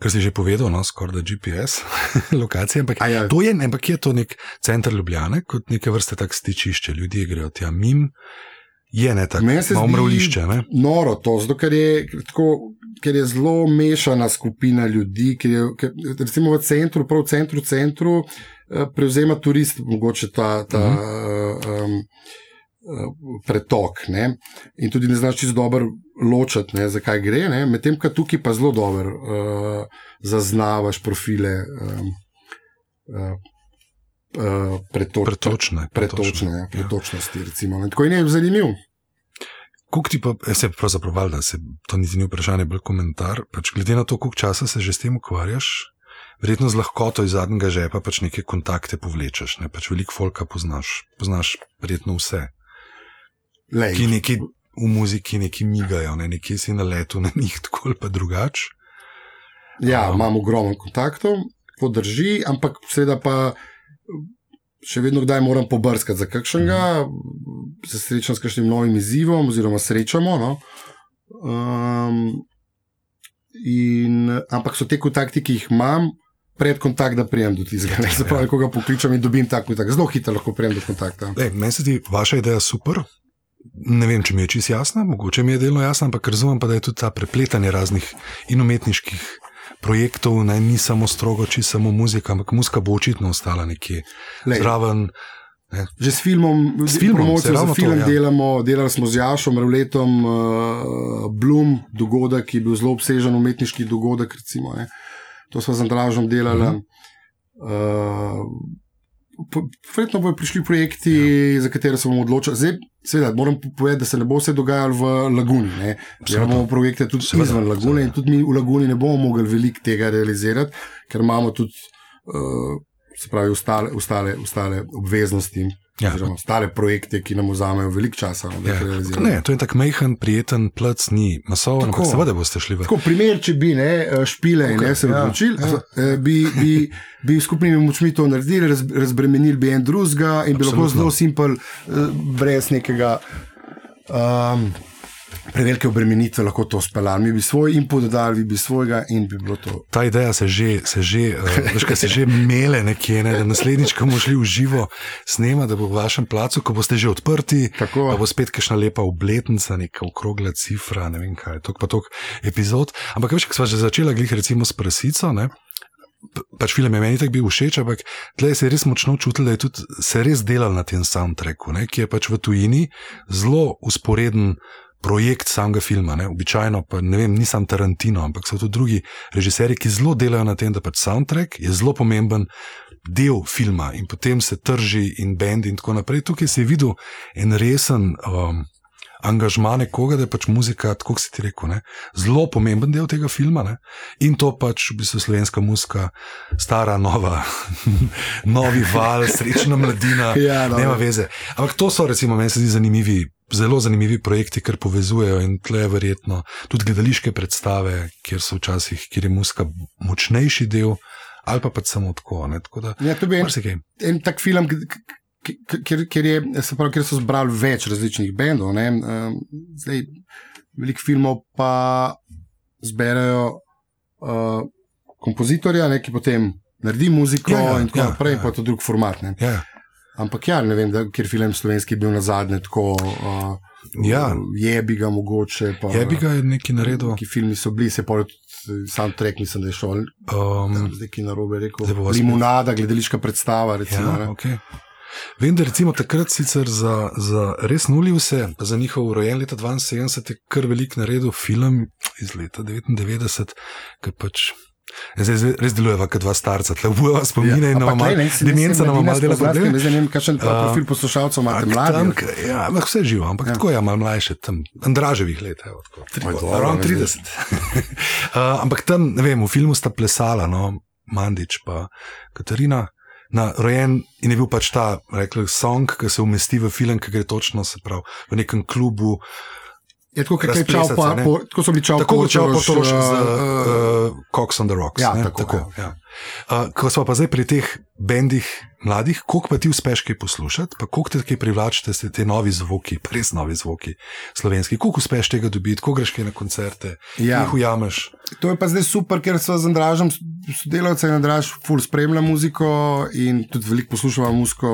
kar si že povedal, no, skoraj da GPS, [laughs] lokacija. Ampak, ja. to je, ampak je to nek center Ljubljana, kot neke vrste tak stičišče. Ljudje grejo tja mim, je ne tako, malo mravlišče. Noro to, zato ker je, tako, ker je zelo mešana skupina ljudi, ker je ker, recimo v centru, prav v centru, centru eh, prevzema turist, mogoče ta. ta uh -huh. um, Pretok. Ne? In tudi ne znaš čisto dobro ločiti, zakaj gre. Medtem, ko tukaj pa zelo dobro uh, zaznavaš profile um, uh, uh, pretoč, pretočne, pretočne, ja, pretočnosti. Ja. Tako je ne zanimiv. Kuk ti pa, se pravzaprav val, da se to niti ni vprašanje, bolj komentar. Pač glede na to, koliko časa se že s tem ukvarjaš, verjetno z lahkoto iz zadnjega žepa pač neke kontakte povlečeš. Ne? Pač veliko folka poznaš, poznaš verjetno vse. Lej. Ki neki v muziki neki migajo, ne? nekje si na letu, na njih tako ali pa drugače. Ja, um, imam ogromno kontaktov, to drži, ampak seveda pa še vedno kdaj moram pobrskati za kakšnega, se srečam s kakšnim novim izzivom, oziroma srečamo. No? Um, in, ampak so te kontakti, ki jih imam. Pred kontaktom, da prijem do tistega, ne znam, ja. koga pokličem in dobim tako in tako. Zelo hitro lahko prijem do kontakta. Meni se zdi vaša ideja super. Ne vem, če mi je čisto jasna, mogoče mi je delno jasna, ampak razumem pa, da je tudi ta prepletanje raznih in umetniških projektov, naj ni samo strogo, či samo muzika, ampak muzika bo očitno ostala nekje Lej. zraven. Ne. Že s filmom, s filmom za film to, ja. delamo, delali smo z Jašom, Revletom, uh, Bloom, dogodek, ki je bil zelo obsežen umetniški dogodek. Recimo, to smo z Andražom delali. Uh -huh. uh, Verjetno bodo prišli projekti, ja. za katere se bomo odločili. Zdaj, seveda, moram povedati, da se ne bo vse dogajalo v Laguni. Imamo projekte tudi seveda, izven Lagune seveda. in tudi mi v Laguni ne bomo mogli veliko tega realizirati, ker imamo tudi, uh, pravi, ustale, ustale, ustale obveznosti. Ja. Stare projekte, ki nam vzamejo veliko časa. No, ja. ne, to je tako mehen, prijeten, plc, ni masoven, ampak seveda boste šli v to. Primer, če bi ne, eh, špile okay. in ne se ja. odločili, ja. Eh, bi, bi, bi skupnimi močmi to naredili, raz, razbremenili bi en drugega in bi lahko zelo simpel, eh, brez nekega. Um, prevelike obremenitve lahko to speljali. Mi bi svoj input dodali, vi bi svojega in bi bilo to. Ta ideja se že, se že, uh, se že mele nekje, ne, da naslednjič, ko bomo šli v živo snema, da bo v vašem placu, ko boste že odprti, Tako. pa bo spet kakšna lepa obletnica, neka okrogla cifra, ne vem kaj, tok pa tok epizod. Ampak veš, ko smo že začeli, glih recimo s prasico, ne. Pač film je meni tako bil všeč, ampak tleh se je res močno čutil, da je tudi se res delal na tem soundtracku, ne, ki je pač v tujini zelo usporeden projekt samega filma. Ne? Običajno pa ne vem, nisem Tarantino, ampak so tudi drugi režiserji, ki zelo delajo na tem, da pač soundtrack je zelo pomemben del filma in potem se trži in bendi in tako naprej. Tukaj se je videl en resen. Um, Angažma nekoga, da je pač muzika, tako si ti rekel, ne? zelo pomemben del tega filma. Ne? In to pač v bistvu slovenska muzika, stara, nova, [laughs] novi val, srečna mladina, [laughs] ja, no. nema veze. Ampak to so, recimo, meni se zdi zanimivi zelo zanimivi projekti, ker povezujejo in tle je verjetno tudi gledališke predstave, kjer so včasih, kjer je muska močnejši del, ali pa pač samo tako. tako da, ja, to bi en, en tak film. Ker, ker, je, pravi, ker so zbrali več različnih bendov, ne? zdaj veliko filmov pa zberajo uh, kompozitorja, ne? ki potem naredi muziko ja, ja, in tako ja, naprej, ja, pa to drug format. Ja. Ampak ja, ne vem, ker film slovenski je bil na zadnje tako. Uh, ja. Je bi ga mogoče. Pa, je bi ga nekaj naredil. Ki filmi so bili, se pa sam trek, mislim, da je šel. Um, zdaj, ki na robe rekel. Limonada, gledališka predstava. Recimo, ja, okay. Vem, da recimo takrat sicer za, za res nuli vse, za njihov rojen leta 72 je kar velik naredil film iz leta 99, ki pač Zdaj res deluje, kot dva starca, tle obujeva spomine ja, in imamo demenca, nam malo dela zadnje. Ne vem, kakšen profil poslušalcev imate mladi. Ja, vse živo, ampak ja. tako je, malo mlajše, tam, Andraževih let, evo, tako, Oj, dobro, 30. uh, ampak tam, ne vem, v filmu sta plesala, no, Mandič pa Katarina. Na, rojen in je bil pač ta, rekel, song, ki se umesti v film, ki gre točno, se pravi, v nekem klubu. Je tako, kot je čal, se, pa, ne. po, tako so bili čal, Tako kot čal Portorož z uh, uh, Cox on the Rocks. ja, ne, tako, tako, ja. Uh, ko smo pa zdaj pri teh bendih mladih, koliko pa ti uspeš kaj poslušati, pa koliko te kaj privlačite, ste te novi zvoki, res novi zvoki slovenski, koliko uspeš tega dobiti, ko greš kaj na koncerte, Ja. jih ujameš. To je pa zdaj super, ker so z Andražem sodelavci in Andraž ful spremlja muziko in tudi veliko poslušava muziko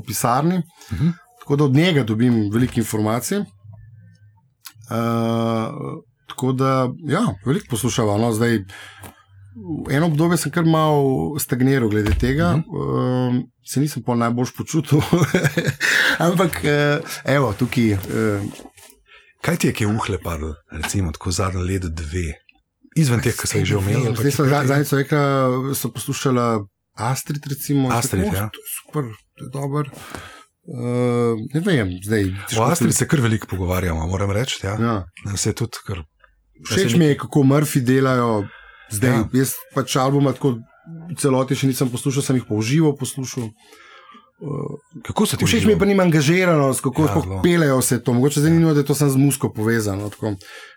v pisarni. Uh -huh. Tako da od njega dobim veliko informacij. Uh, tako da, ja, veliko poslušava. No, zdaj, eno obdobje sem kar malo stagniral glede tega, Mhm. uh, se nisem pa najbolj počutil. [laughs] Ampak, uh, evo, tukaj. Uh, Kaj ti je, ki je uhle padlo, recimo tako zadnje leto, dve, izven teh, ki so jih že omenili? Zdaj so zadnjič rekla, so poslušala Astrid, recimo. Astrid, tako, ja. Super, to je dober. Uh, ne vem, zdaj. O Astrid se kar veliko pogovarjamo, moram reči. Ja. Ja. Se je tudi kar. Všeč mi je, kako Murphy delajo zdaj. Ja. Ja. Jaz pač albuma tako v celoti še nisem poslušal, sem jih pa uživo poslušal. Uh, Kako se ti všeč mi je pa njima angažiranost, kako Ja, ja, pelejo vse to. Mogoče zdaj ni nujno, da je to samo z musko povezano. Tako,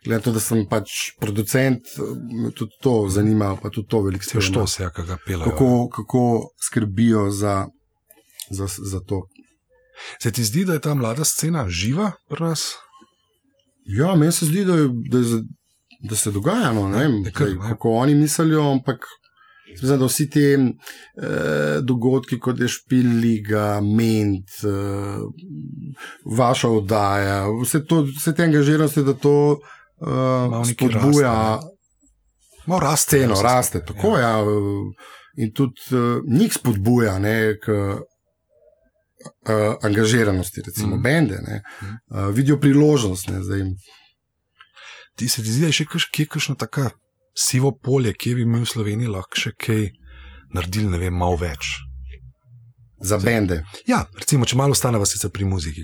glede na to, da sem pač producent, me tudi to zanima, pa tudi to veliko Se spremljam. što se, ja, kaj ga pelajo. kako, kako skrbijo za, za, za to. Se ti zdi, da je ta mlada scena živa pri nas? Ja, meni se zdi, da, je, da, je, da se dogaja. No, ne vem, je kar, zdaj, ne. kako oni mislijo, ampak mislim, da vsi ti eh, dogodki, kot je Špiliga, Ment, eh, vaša oddaja, vse, to, vse te angažiranosti, da to eh, spodbuja. raste, Malo raste. Vse raste, skupaj, tako ja. ja. In tudi uh, njih spodbuja ne, k uh, angažiranosti, recimo Mhm. mm. bende, ne, uh, vidijo priložnost. Ne, zdaj, Ti se ti zdi, da je še kje kakšno tako sivo polje, kje bi mi v Sloveniji lahko še kaj naredili, ne vem, malo več. Za bende. Ja, recimo, če malo ostaneva sicer pri muziki,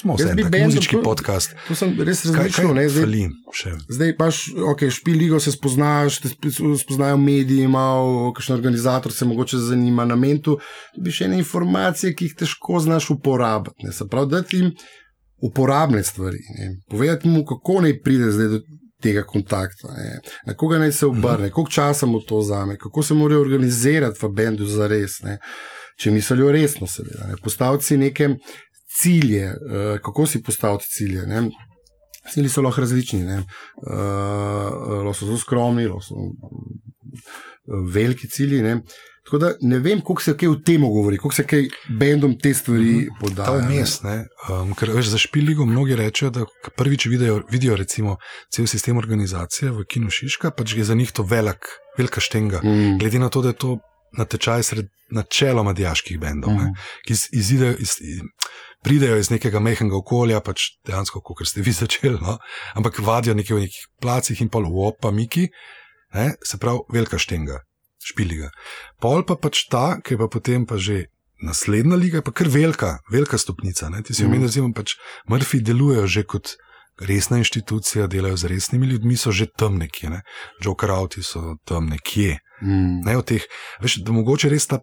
smo vse bendom muzički to- podcast. To sem res Kaj, razmišljal. kaj ne, Zdaj, fali še? zdaj paš, ok, špiligo se spoznaš, te sp- spoznajo mediji, malo, kakšen organizator se mogoče zanima na mentu. Dobiš ene informacije, ki jih težko znaš uporabiti. Ne, se pravi, da ti jim uporabne stvari. Ne, povedati mu, kako naj pride zdaj do tega kontakta, ne, na koga naj se obrne, koliko časa mu to vzame, kako se morajo organizirati v bendu za res. Ne, če mislijo resno, seveda. Ne, postaviti si neke cilje, uh, kako si postaviti cilje. Ne, Cilji so lahko različni, ne. uh, lahko so zelo skromni, lahko so veliki cilji. Ne. Tako da ne vem, koliko se kaj v tem govori, koliko se kaj bendom te stvari podaja. Ta ne. vmes, um, ker veš, za špiligo mnogi rečejo, da prvič vidijo, vidijo recimo cel sistem organizacije v Kinu Šiška, pač je za njih to velik, velika štenga. Mm. Glede na to, da je to natečaj sred načeloma dijaških bendov, mm. Mhm. ki iz, izidejo iz, pridejo iz nekega mehkega okolja, pač dejansko, kot ste vi začeli, no? ampak vadijo nekje v nekih placih in pol opa, miki, ne? se pravi, velika štenga, špiliga. Pol pa pač ta, ki je pa potem pa že. Naslednja liga pa kar velika, velika stopnica. Ne? Ti si omenil, da mm. pač Murphy delujejo že kot resna inštitucija, delajo z resnimi ljudmi, so že tam nekje. Ne? Joker Auti so tam nekje. Mm. Ne, teh, veš, da mogoče res ta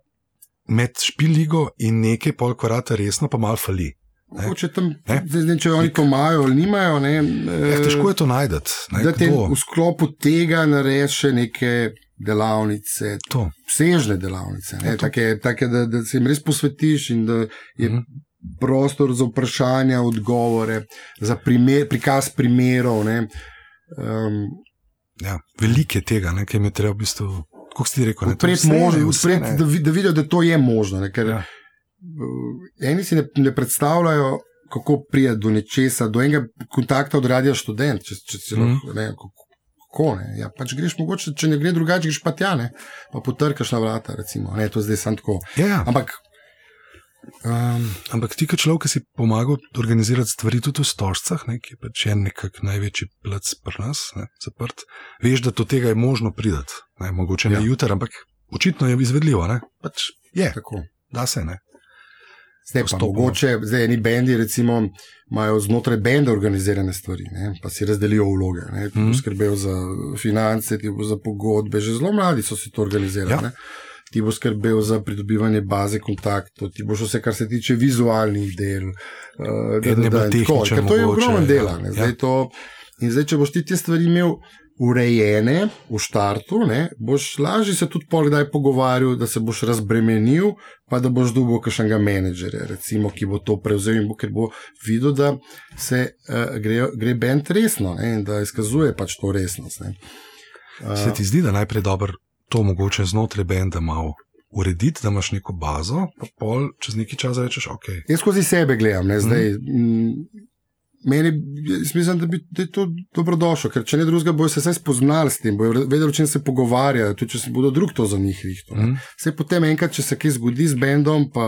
med špiligo in nekaj pol kvarata resno pa mal fali. Ne? Mogoče tam, Ne? zdaj, ne, če oni to imajo ali nimajo. Ne, Eh, težko je to najti. Da te v sklopu tega narediš še neke delavnice, To. obsežne delavnice, ne, Ja, to- take, take, da, da se jim res posvetiš in da je Mhm. Prostor za vprašanja, odgovore, za primer, prikaz primerov. Ne, um, Ja, veliko je tega, ne, jim je treba v bistvu, kot si ti rekel, ne, to odpreti možnost, ne. da, vi- da vidijo, da to je možno. Ne, ker, Ja. ja. Eni si ne, ne predstavljajo, kako pride do nečesa, do enega kontakta od radia študent. Če, če, če Mhm. lahko, ne, kako, kako ne. Ja, pač greš mogoče, če ne gre drugače, greš pa tja, ne, pa potrkaš na vrata. Recimo, ne, to zdaj sem tako. Ja, ja. Ampak. Um, Ampak ti, kot človek, ki si pomagal organizirati stvari tudi v Stožcah, ne, ki je pač en nekak največji plac pri nas, ne, zaprt, veš, da do tega je možno priti. Ne, mogoče ne Ja. jutri, ampak očitno je izvedljivo. Ne, pač je, tako. da se ne. Zdaj pa mogoče, zdaj eni bendi, recimo, imajo znotraj benda organizirane stvari, ne, pa si razdelijo vloge. Ne, ti Mhm. bo skrbel za finance, ti za pogodbe, že zelo mladi so si to organizirali. Ja. Ne. Ti bo skrbel za pridobivanje baze kontaktov, ti boš vse, kar se tiče vizualnih del. Uh, je bolj in tako, ker to je ogromno ja. dela. ne. Zdaj Ja. to, in zdaj, če boš ti te stvari imel urejene v štartu, ne, boš lažje se tudi pogledaj pogovarjal, da se boš razbremenil, pa da boš dobil kakšnega menedžerja, recimo, ki bo to prevzel in bo, ker bo videl, da se uh, gre, gre bend resno ne, in da izkazuje pač to resnost. Ne. Se ti zdi, da najprej dobro to mogoče znotraj benda malo urediti, da imaš neko bazo, pa pol čez neki čas rečeš, ok. Jaz skozi sebe gledam, ne, zdaj. Mm. Meni, mislim, da, bi, da je to dobrodošlo, ker če ne drugega, bojo se vsaj spoznali s tem, bojo vedeli, o čem se pogovarjajo, tudi če se bodo drug to za njih rihto. Mhm. Vse potem, enkrat, če se kaj zgodi z bendom, pa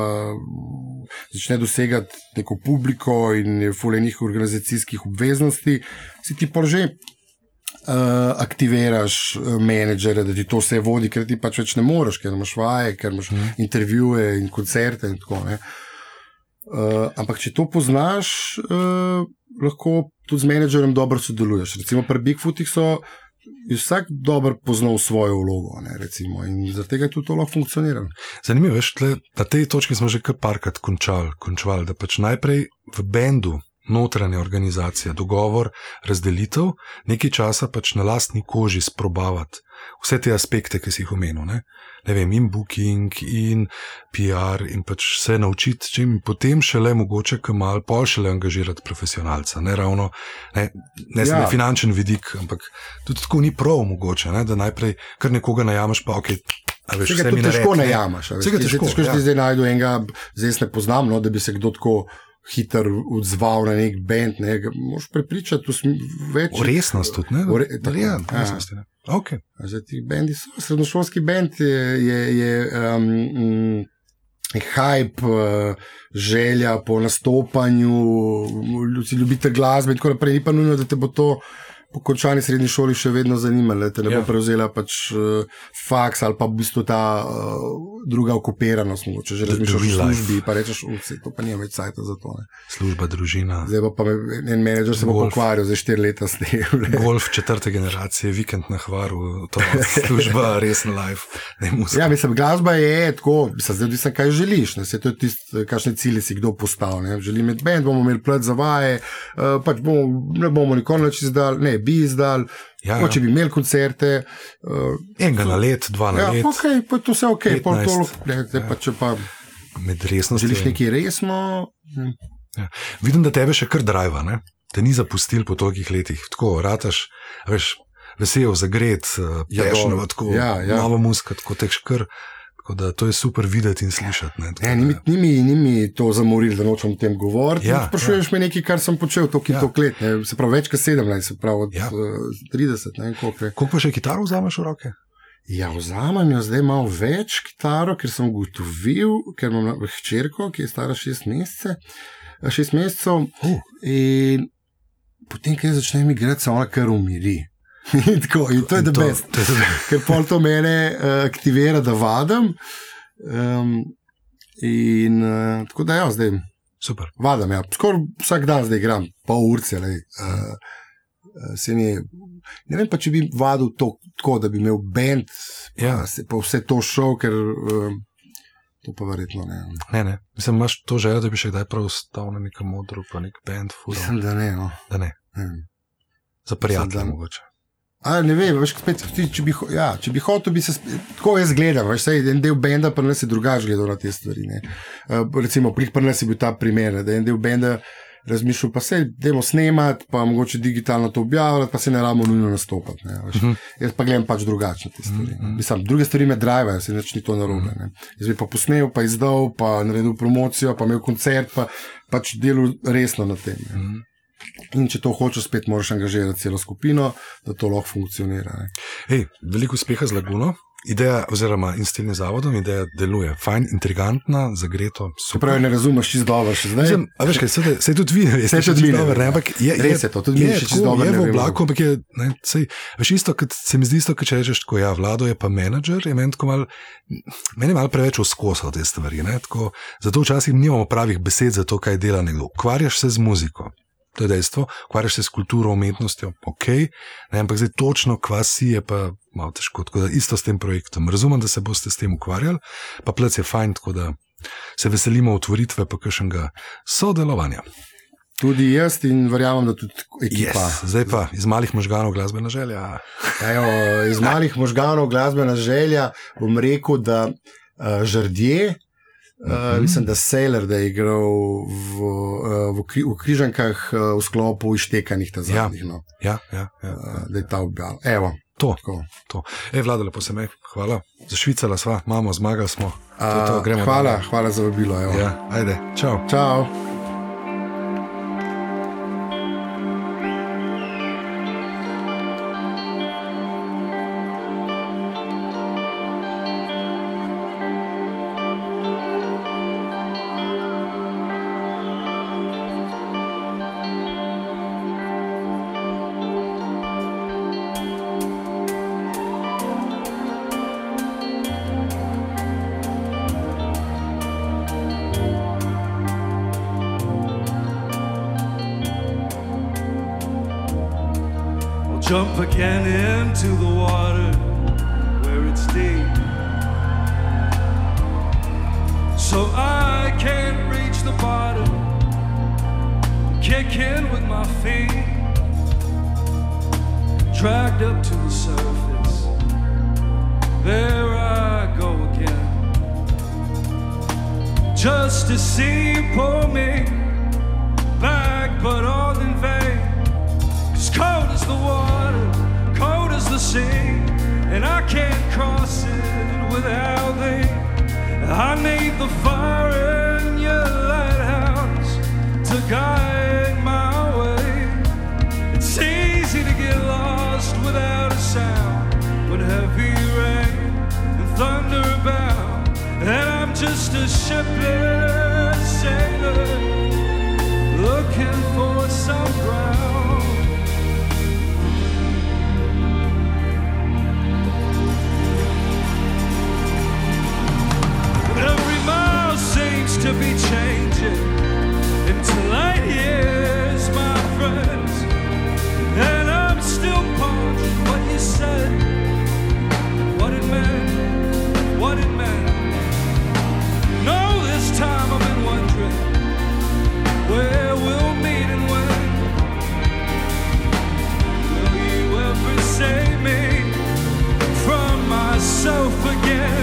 začne dosegati neko publiko in je fulejnih organizacijskih obveznosti, si ti pa že. Uh, aktiviraš uh, menedžere, da ti to vse vodi, ker ti pač več ne moreš, ker imaš vaje, ker imaš Mhm. intervjuje in koncerte. In tako, ne. uh, ampak, če to poznaš, uh, lahko tudi z menedžerjem dobro sodeluješ. Recimo pri Bigfootih so vsak dobro poznal svojo vlogo ne, recimo, in zaradi tega je tudi to lahko funkcioniralo. Zanimivo je, tle, na tej točki smo že kar parkrat končali, končali, da pač najprej v bendu. Notranja organizacija, dogovor, razdelitev, nekaj časa pač na lastni koži sprobavati vse te aspekte, ki si jih omenil. Ne, ne vem, in booking, in PR, in pač se naučiti, če jim potem šele mogoče, kam mal pol šele angažirati profesionalca. Ne ravno, ne, ne ja. Ja. finančen vidik, ampak tudi tako ni prav mogoče, ne, da najprej kar nekoga najameš, pa ok. Veš, Vse vse mi to težko najamaš. Vsega težko, težko ja. zdaj najdu enega, zdaj ne poznam, no, da bi se kdo tako hiter odzval na nek bend. Ne. Moš prepričati v več. V resnost tudi, ne? V re- tako, ja, v resnosti, ne. Okay. Zdaj ti bendi so, srednjošolski bend je, je, je um, je hype, uh, želja po nastopanju, ljudi ljubite glasbe in tako naprej. Ni pa nujno, da te bo to po končani srednji šoli še vedno zanimalo, da te ne Ja. bo prevzela pač uh, faks ali pa v bistvu ta uh, druga okupiranost, mogoče že razmišljaš o real life. službi, pa rečeš, vse to pa nima več sajta za to. Ne. Služba, družina, Zdaj pa, pa en menedžer se bo Golf. pokvaril, zdaj štiri leta s tem. golf četrte generacije, vikend na hvaru, to [laughs] služba, resen life, ne. Ja, mislim, glasba je tako, mislim, zdaj odvisno, kaj želiš. Ne. Saj to je tisto, kakšne cilje si kdo postavil. Želim imeti bend, bomo imeli plet za vaje, uh, pač bomo, ne bomo nikoli več izdal, ne bi izdal. Ja, Ja, ja. če bi imeli koncerte, uh, Enega na let, dva na ja, let, ok, pa je to vse ok, pol 15. to, lahko- ne, zdaj pa če pa med resnostjo. želiš nekaj resno. ne. Vidim, da tebe še kar driva, ne? te ni zapustil po tolikih letih. Tako, rataš, veš, vesel, zagret, Ja, pešno, tako, Ja, ja. nova muska, tako teh škr. Tako da to je super videti in slišati. Ne, da- ni, ni, mi, ni mi to zamoril, da nočem o tem govoriti. Ja, Ja, Sprašuješ ja. me nekaj, kar sem počel toliko in Ja. ja. toliko let, ne, se pravi več kot 17, se pravi od Ja. ja. uh, 30, ne koliko je. Koliko pa še kitaro vzameš v roke? Ja, vzamem jo zdaj malo več kitaro, ker sem ugotovil, ker imam hčerko, ki je stara šest, mesece, eh, šest mesecev. Uh. In potem, ko začnem igrati, se ona kar umiri. In, [laughs] tako, in to je the to- best. to je the- ker pol to mene uh, aktivira, da vadim. Um, in uh, tako da, ja, zdaj Super. vadim. Ja. Skoraj vsak dan zdaj igram, pol urce. Uh, uh, se mi. Ne vem pa, če bi vadil to tako, da bi imel bend, Ja. pa, pa vse to šel, ker uh, to pa verjetno ne. Ne, ne. Mislim, imaš to željo, da bi še kdaj prav stal na nekem modru, pa nek band, furo. Mislim, da ne. No. Da ne. ne. Za prijatelja da- mogoče. A, ne vem, veš, spet, ti, če, bi, ja, če bi hotel, bi se spet, tako jaz gledam. Veš, saj en del benda pa nas je drugače gledal na te stvari. ne. Uh, recimo, pri nas je bil ta primer, da je en del benda razmišljal, pa se idemo snemati, pa mogoče digitalno to objavljati, pa se ne rabimo nujno nastopati. Ne, veš. Mhm. Jaz pa gledam pač drugače te stvari. Mhm. ne. Mislim, druge stvari me drivajo, se nič ni to narobe. ne. Jaz bi pa posnel, pa izdal, pa naredil promocijo, pa imel koncert, pa pač delal resno na tem. Ne. Mhm. In če to hočeš, spet moraš angažirati celo skupino, da to lahko funkcionira. Ne. Ej, veliko uspeha z Laguno. ideja, oziroma in s tem zavodom, ideja deluje. Fajn, intrigantna, zagreto. Pravi, ne razumeš čisto dobro še zdaj. Mislim, a veš, kaj se, se tudi vi, ne Se tudi vi vemo, ne, ampak je, je, Res je to, tudi mi je, čisto dobro je v oblaku, ampak je, ne, sej, veš, isto, kot se mi zdi isto, kot če rečeš, tako ja, vlado je pa menedžer, je meni tako mal, meni je malo preveč oskosal te stvari, ne, tako, zato včasih nimamo pravih besed za to, kaj dela nekdo. Ukvarjaš se z muziko. To je dejstvo, ukvarjaš se s kulturo, umetnostjo, ok, ne, ampak zdaj točno kvasi je pa malo težko. Tako da isto s tem projektom. Razumem, da se boste s tem ukvarjali, pa plec je fajn, tako da se veselimo otvoritve pa kakšnega sodelovanja. Tudi jaz in verjamem, da tudi ekipa. Yes. Zdaj pa iz malih možganov glasbena želja. Ejo, iz malih možganov glasbena želja bom rekel, da uh, žrdje. Uh, mislim, da Sailor, da je igral v, uh, v, kri, v križankah uh, v sklopu iztekanih ta zadnjih. Ja. No. Ja, ja, ja. Uh, da je ta objavil. Evo, To, tako. to. E, vlada, lepo se me, hvala. Zašvicala sva, imamo, zmagali smo. To, to, gremo hvala, dalje. hvala za vabilo. evo. Ja, ajde, čau. Čau. Jump again into the water where it's deep. So I can't reach the bottom. Kick in with my feet. Dragged up to the surface. There I go again. Just to see pull me back, but all in vain. Cause cold as the water, as and I can't cross it without thee. I need the fire in your lighthouse to guide my way. It's easy to get lost without a sound when heavy rain and thunder abound, and I'm just a shipless sailor looking for some ground. To be changing into light years, my friends. And I'm still pondering what you said, what it meant, what it meant. No, this time I've been wondering where we'll meet and when. Will you ever save me from myself again?